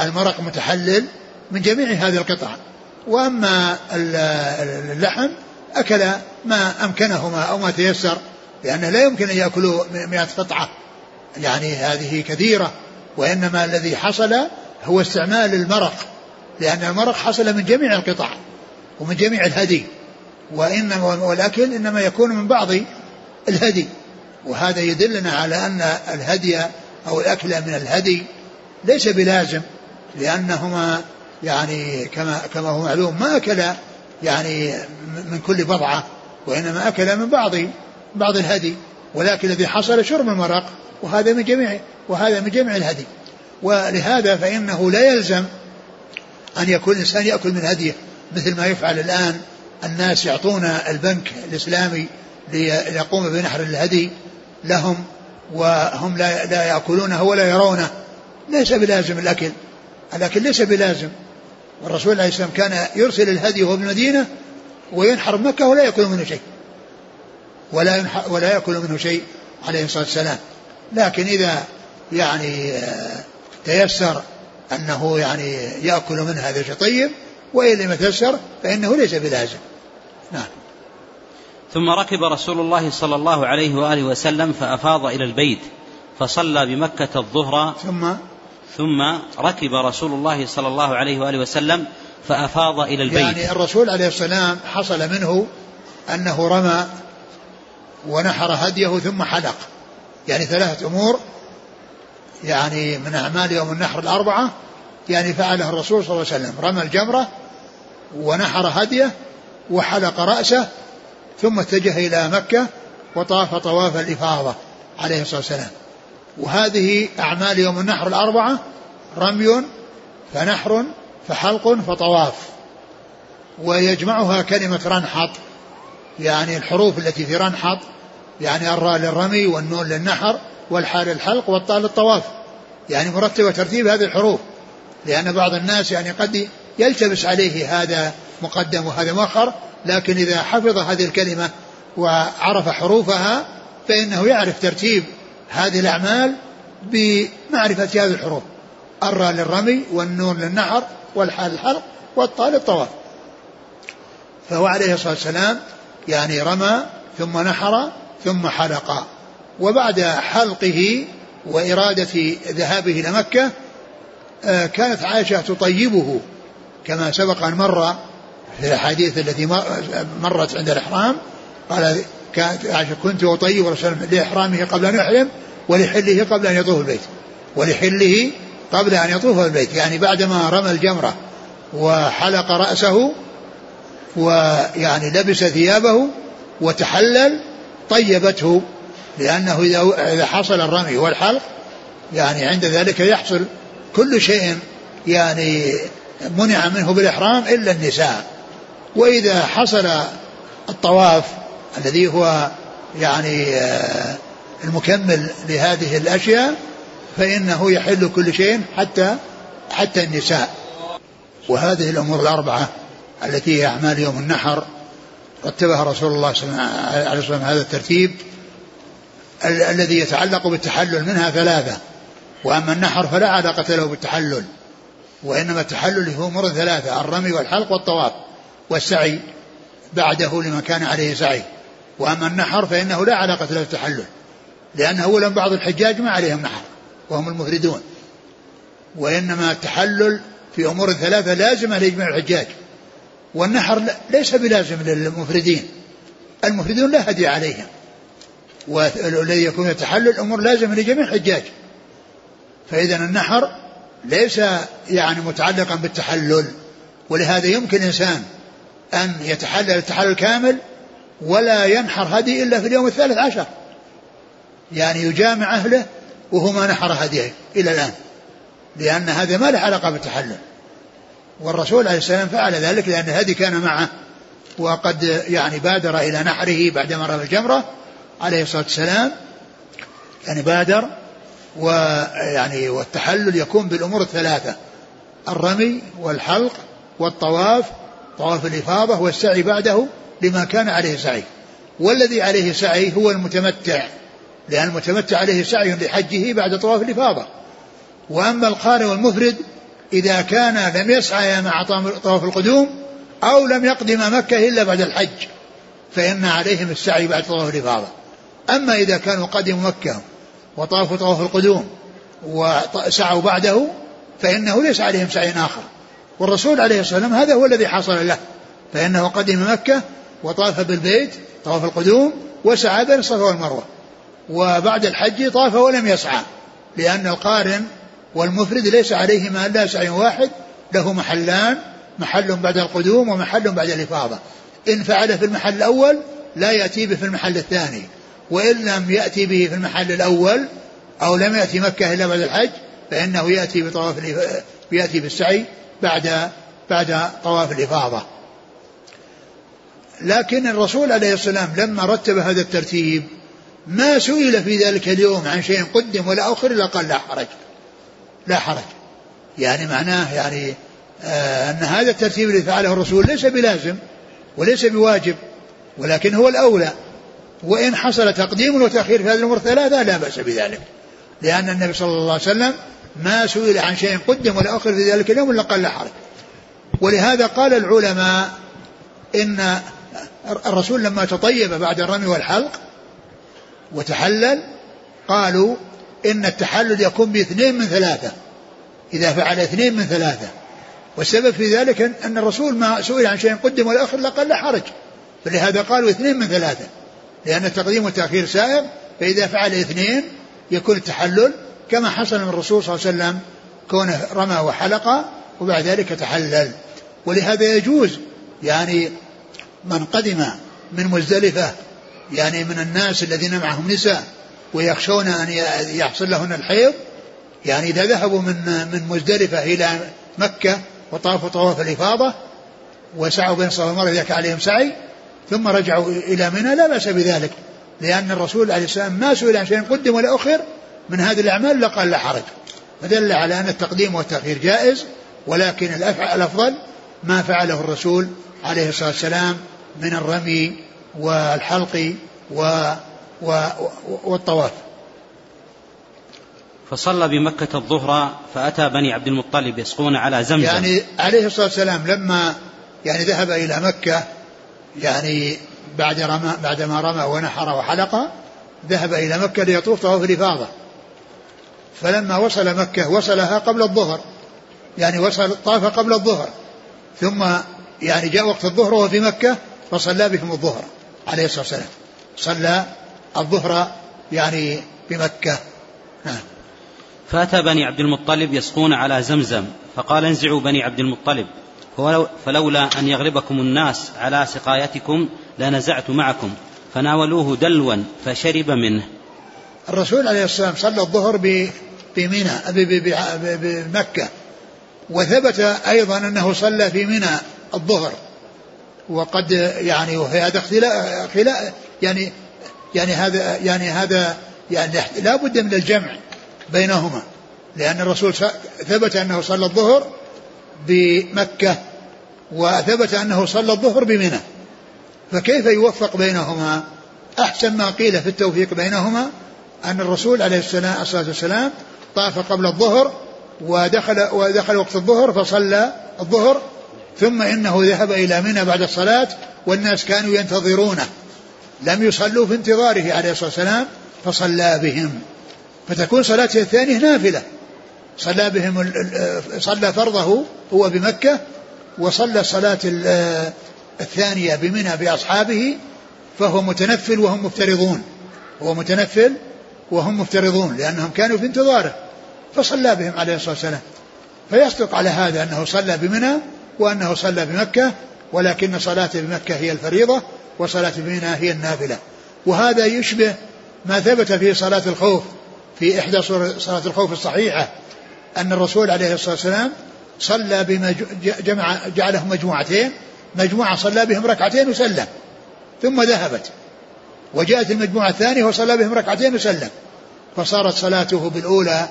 Speaker 2: المرق متحلل من جميع هذه القطع. وأما اللحم أكل ما أمكنهما أو ما تيسر لأنه لا يمكن أن يأكلوا مئة قطعة. يعني هذه كثيرة وإنما الذي حصل هو استعمال المرق لأن المرق حصل من جميع القطع ومن جميع الهدي وإنما والأكل إنما يكون من بعض الهدي وهذا يدلنا على أن الهدي أو الأكل من الهدي ليس بلازم لأنهما يعني كما كما هو معلوم ما أكل يعني من كل بضعة وإنما أكل من بعض بعض الهدي ولكن الذي حصل شرب المرق وهذا من جميع وهذا من جميع الهدي. ولهذا فإنه لا يلزم أن يكون الإنسان يأكل من هديه مثل ما يفعل الآن الناس يعطون البنك الإسلامي ليقوم بنحر الهدي لهم وهم لا لا يأكلونه ولا يرونه. ليس بلازم الأكل الأكل ليس بلازم. والرسول عليه السلام كان يرسل الهدي وهو بالمدينة وينحر بمكة ولا يأكل منه شيء. ولا ولا يأكل منه شيء عليه الصلاة والسلام. لكن إذا يعني آه، تيسر أنه يعني يأكل منه هذا شيء طيب وإن لم يتيسر فإنه ليس بلازم. نعم.
Speaker 1: ثم ركب رسول الله صلى الله عليه وآله وسلم فأفاض إلى البيت فصلى بمكة الظهر.
Speaker 2: ثم؟
Speaker 1: ثم ركب رسول الله صلى الله عليه وآله وسلم فأفاض إلى البيت.
Speaker 2: يعني الرسول عليه السلام حصل منه أنه رمى ونحر هديه ثم حلق. يعني ثلاثة أمور يعني من أعمال يوم النحر الأربعة يعني فعله الرسول صلى الله عليه وسلم رمى الجمرة ونحر هديه وحلق رأسه ثم اتجه إلى مكة وطاف طواف الإفاضة عليه الصلاة والسلام. وهذه أعمال يوم النحر الأربعة رمي فنحر فحلق فطواف. ويجمعها كلمة رنحط يعني الحروف التي في رنحط يعني الراء للرمي والنون للنحر والحاء للحلق والطاء للطواف. يعني مرتبة ترتيب هذه الحروف. لأن بعض الناس يعني قد يلتبس عليه هذا مقدم وهذا مؤخر لكن إذا حفظ هذه الكلمة وعرف حروفها فإنه يعرف ترتيب هذه الأعمال بمعرفة هذه الحروف. الراء للرمي والنون للنحر والحال للحلق والطاء للطواف. فهو عليه الصلاة والسلام يعني رمى ثم نحر ثم حلق. وبعد حلقه وإرادة ذهابه إلى مكة آه، كانت عائشة تطيبه كما سبق أن مر في الأحاديث التي مرت عند الإحرام. قال كانت عائشة كنت أطيب رسول لإحرامه قبل أن يحرم ولحله قبل أن يطوف البيت. ولحله قبل أن يطوف البيت يعني بعدما رمى الجمرة وحلق رأسه ويعني لبس ثيابه وتحلل طيبته لأنه إذا حصل الرمي والحلق يعني عند ذلك يحصل كل شيء يعني منع منه بالإحرام إلا النساء. وإذا حصل الطواف الذي هو يعني آه، المكمل لهذه الأشياء فإنه يحل كل شيء حتى حتى النساء. وهذه الأمور الأربعة التي هي أعمال يوم النحر. رتبها رسول الله صلى الله عليه وسلم هذا الترتيب الذي يتعلق بالتحلل منها ثلاثة. وأما النحر فلا علاقة له بالتحلل وإنما التحلل هو أمور ثلاثة الرمي والحلق والطواف والسعي بعده لمن كان عليه سعي. وأما النحر فإنه لا علاقة له بالتحلل لأن أولا بعض الحجاج ما عليهم نحر وهم المفردون. وإنما التحلل في أمور ثلاثة لازمة لإجماع الحجاج. والنحر ليس بلازم للمفردين. المفردون لا هدي عليهم. والذي يكون التحلل أمور لازمة لجميع الحجاج. فإذا النحر ليس يعني متعلقا بالتحلل. ولهذا يمكن إنسان أن يتحلل التحلل كامل ولا ينحر هدي إلا في اليوم الثالث عشر. يعني يجامع أهله وهو ما نحر هديه إلى الآن. لأن هذا ما له علاقة بالتحلل. والرسول عليه السلام فعل ذلك لأن الهدي كان معه. وقد يعني بادر إلى نحره بعدما رمى الجمرة عليه الصلاة والسلام. يعني بادر ويعني والتحلل يكون بالأمور الثلاثة الرمي والحلق والطواف طواف الإفاضة والسعي بعده لما كان عليه سعي. والذي عليه سعي هو المتمتع لأن المتمتع عليه سعي لحجه بعد طواف الإفاضة. وأما القارئ والمفرد إذا كان لم يسعى مع طواف القدوم أو لم يقدم مكة إلا بعد الحج فإن عليهم السعي بعد طواف الإفاضة. أما إذا كانوا قدموا مكة وطافوا طواف القدوم وسعوا بعده فإنه ليس عليهم سعي آخر. والرسول عليه الصلاة والسلام هذا هو الذي حصل له فإنه قدم مكة وطاف بالبيت طواف القدوم وسعى بين الصفا والمروة. وبعد الحج طاف ولم يسعى لأن القارن والمفرد ليس عليهما إلا سعي واحد له محلان محل بعد القدوم ومحل بعد الإفاضة. إن فعل في المحل الأول لا يأتي به في المحل الثاني. وإن لم يأتي به في المحل الأول أو لم يأتي مكة إلا بعد الحج فإنه يأتي بطواف يأتي بالسعي بعد بعد طواف الإفاضة. لكن الرسول عليه السلام لما رتب هذا الترتيب ما سئل في ذلك اليوم عن شيء قدم ولا أخر إلا قال لا حرج. لا حرج. يعني معناه يعني آه أن هذا الترتيب الذي فعله الرسول ليس بلازم وليس بواجب ولكن هو الأولى. وإن حصل تقديم وتأخير في هذه الأمور الثلاثة لا بأس بذلك. لأن النبي صلى الله عليه وسلم ما سئل عن شيء قدم ولا أخر في ذلك اليوم إلا قال لا حرج. ولهذا قال العلماء إن الرسول لما تطيب بعد الرمي والحلق وتحلل قالوا إن التحلل يكون باثنين من ثلاثة إذا فعل اثنين من ثلاثة. والسبب في ذلك أن الرسول ما سئل عن شيء قدم قال لا حرج. فلهذا قالوا اثنين من ثلاثة. لأن التقديم والتأخير سائر فإذا فعل اثنين يكون التحلل كما حصل من الرسول صلى الله عليه وسلم كونه رمى وحلق وبعد ذلك تحلل. ولهذا يجوز يعني من قدم من مزدلفة يعني من الناس الذين معهم نساء ويخشون أن يحصل لهن الحيض يعني إذا ذهبوا من من مزدلفة إلى مكة وطافوا طواف الإفاضة وسعوا بين الصفا والمروة إذا كان عليهم سعي ثم رجعوا إلى منى لا بأس بذلك لأن الرسول عليه السلام ما سئل عن شيء قدم ولا أخر من هذه الأعمال لقال لا حرج. فدل على أن التقديم والتأخير جائز ولكن الأفضل ما فعله الرسول عليه الصلاة والسلام من الرمي والحلق و و والطواف.
Speaker 1: فصلى بمكة الظهر فأتى بني عبد المطلب يسقون على زمزم.
Speaker 2: يعني عليه الصلاة والسلام لما يعني ذهب إلى مكة يعني بعد رمى بعدما رمى ونحر وحلق ذهب إلى مكة ليطوف طواف الإفاضة. فلما وصل مكة وصلها قبل الظهر. يعني وصل طاف قبل الظهر. ثم يعني جاء وقت الظهر وهو في مكة فصلى بهم الظهر عليه الصلاة والسلام. صلى الظهر يعني بمكة. نعم
Speaker 1: فأتى بني عبد المطلب يسقون على زمزم فقال انزعوا بني عبد المطلب فلولا أن يغلبكم الناس على سقايتكم لنزعت معكم فناولوه دلوا فشرب منه.
Speaker 2: الرسول عليه الصلاة والسلام صلى الظهر بمنى بمكة. وثبت أيضا أنه صلى في منى الظهر. وقد يعني وفي هذا اختلاف يعني يعني هذا يعني هذا يعني لا بد من الجمع بينهما. لأن الرسول ثبت أنه صلى الظهر بمكة وثبت أنه صلى الظهر بمنى. فكيف يوفق بينهما؟ أحسن ما قيل في التوفيق بينهما أن الرسول عليه الصلاة والسلام طاف قبل الظهر ودخل ودخل وقت الظهر فصلى الظهر ثم إنه ذهب إلى منى بعد الصلاة والناس كانوا ينتظرونه. لم يصلوا في انتظاره عليه الصلاة والسلام فصلى بهم. فتكون صلاته الثانية نافلة. صلى بهم صلى فرضه هو بمكة وصلى الصلاة الثانية بمنى بأصحابه فهو متنفل وهم مفترضون. هو متنفل وهم مفترضون لأنهم كانوا في انتظاره. فصلى بهم عليه الصلاة والسلام. فيصدق على هذا أنه صلى بمنى وأنه صلى بمكة ولكن صلاته بمكة هي الفريضة. وصلاة بمنى هي النافلة. وهذا يشبه ما ثبت في صلاة الخوف في إحدى صلاة الخوف الصحيحة أن الرسول عليه الصلاة والسلام صلى بمجمع جعلهم مجموعتين مجموعة صلى بهم ركعتين وسلم ثم ذهبت. وجاءت المجموعة الثانية وصلى بهم ركعتين وسلم. فصارت صلاته بالأولى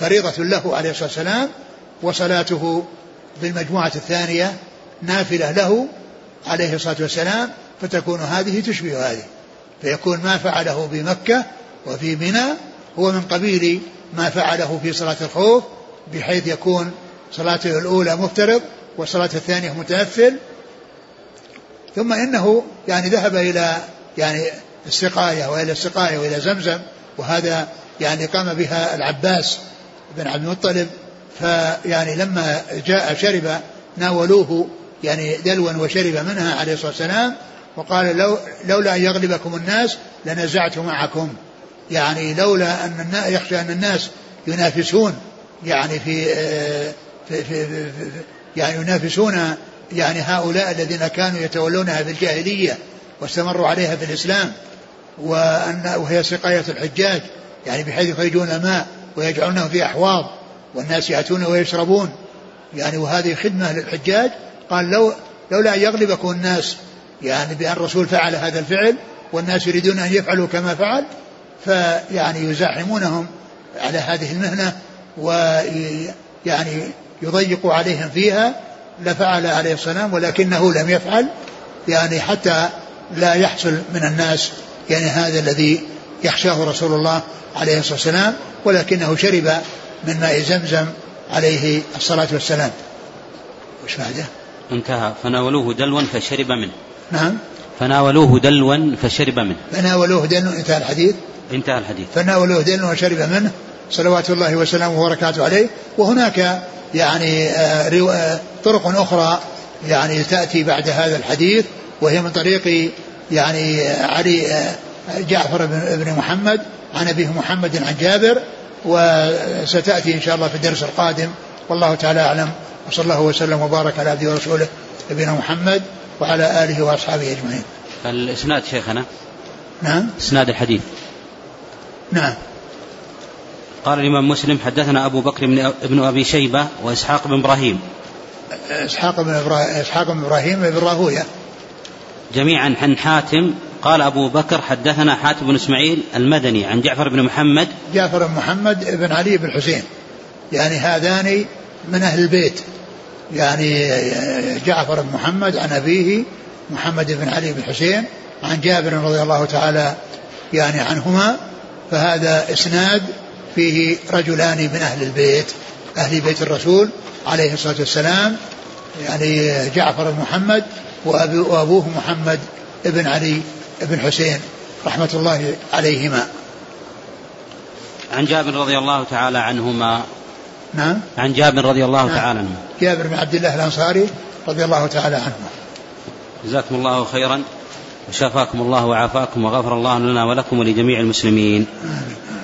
Speaker 2: فريضة له عليه الصلاة والسلام وصلاته بالمجموعة الثانية نافلة له عليه الصلاة والسلام فتكون هذه تشبه هذه. فيكون ما فعله بمكة وفي منى هو من قبيل ما فعله في صلاة الخوف بحيث يكون صلاته الأولى مفترض والصلاة الثانية متنفل ثم إنه يعني ذهب إلى يعني السقاية وإلى السقاية وإلى زمزم وهذا يعني قام بها العباس بن عبد المطلب. فيعني لما جاء شرب ناولوه يعني دلوا وشرب منها عليه الصلاة والسلام وقال لو لولا أن يغلبكم الناس لنزعت معكم. يعني لولا أن الناس يخشى أن الناس ينافسون يعني في, في, في, في يعني ينافسون يعني هؤلاء الذين كانوا يتولونها في الجاهلية واستمروا عليها في الإسلام وأن وهي سقاية الحجاج يعني بحيث يخرجون الماء ويجعلونه في أحواض والناس يأتون ويشربون. يعني وهذه خدمة للحجاج. قال لو لولا أن يغلبكم الناس يعني بأن الرسول فعل هذا الفعل والناس يريدون أن يفعلوا كما فعل فيعني يزاحمونهم على هذه المهنة ويعني يضيق عليهم فيها لفعل عليه السلام ولكنه لم يفعل. يعني حتى لا يحصل من الناس يعني هذا الذي يخشاه رسول الله عليه الصلاة والسلام ولكنه شرب من ماء زمزم عليه الصلاة والسلام. وش بعده
Speaker 1: انتهى. فناولوه دلوا فشرب منه.
Speaker 2: نعم.
Speaker 1: فناولوه دلوا فشرب منه.
Speaker 2: فناولوه دلوا انتهى الحديث.
Speaker 1: انتهى الحديث.
Speaker 2: فناولوه دلوا وشرب منه. صلوات الله وسلامه وبركاته عليه. وهناك يعني آه، آه، طرق أخرى يعني تأتي بعد هذا الحديث وهي من طريق يعني علي آه، جعفر بن محمد عن أبيه محمد عن جابر. وستأتي إن شاء الله في الدرس القادم. والله تعالى أعلم. وصلى الله وسلم وبارك على عبده ورسوله نبينا محمد. وعلى آله وأصحابه أجمعين.
Speaker 1: الإسناد شيخنا؟
Speaker 2: نعم.
Speaker 1: إسناد الحديث.
Speaker 2: نعم.
Speaker 1: قال الإمام مسلم حدثنا أبو بكر بن أبي شيبة وإسحاق بن إبراهيم.
Speaker 2: إسحاق بن إبراهيم إسحاق بن إبراهيم بن راهوية.
Speaker 1: جميعا عن حاتم. قال أبو بكر حدثنا حاتم بن إسماعيل المدني عن جعفر بن محمد.
Speaker 2: جعفر بن محمد بن علي بن حسين يعني هذان من أهل البيت. يعني جعفر بن محمد عن أبيه محمد بن علي بن حسين عن جابر رضي الله تعالى يعني عنهما فهذا إسناد فيه رجلان من أهل البيت أهل بيت الرسول عليه الصلاة والسلام يعني جعفر بن محمد وأبوه محمد بن علي بن حسين رحمة الله عليهما.
Speaker 1: عن جابر رضي الله تعالى عنهما
Speaker 2: نعم.
Speaker 1: عن جابر رضي الله نعم. تعالى عنه.
Speaker 2: جابر بن عبد الله الأنصاري رضي الله تعالى عنه.
Speaker 1: جزاكم الله خيرا وشافاكم الله وعافاكم وغفر الله لنا ولكم ولجميع المسلمين. آمين.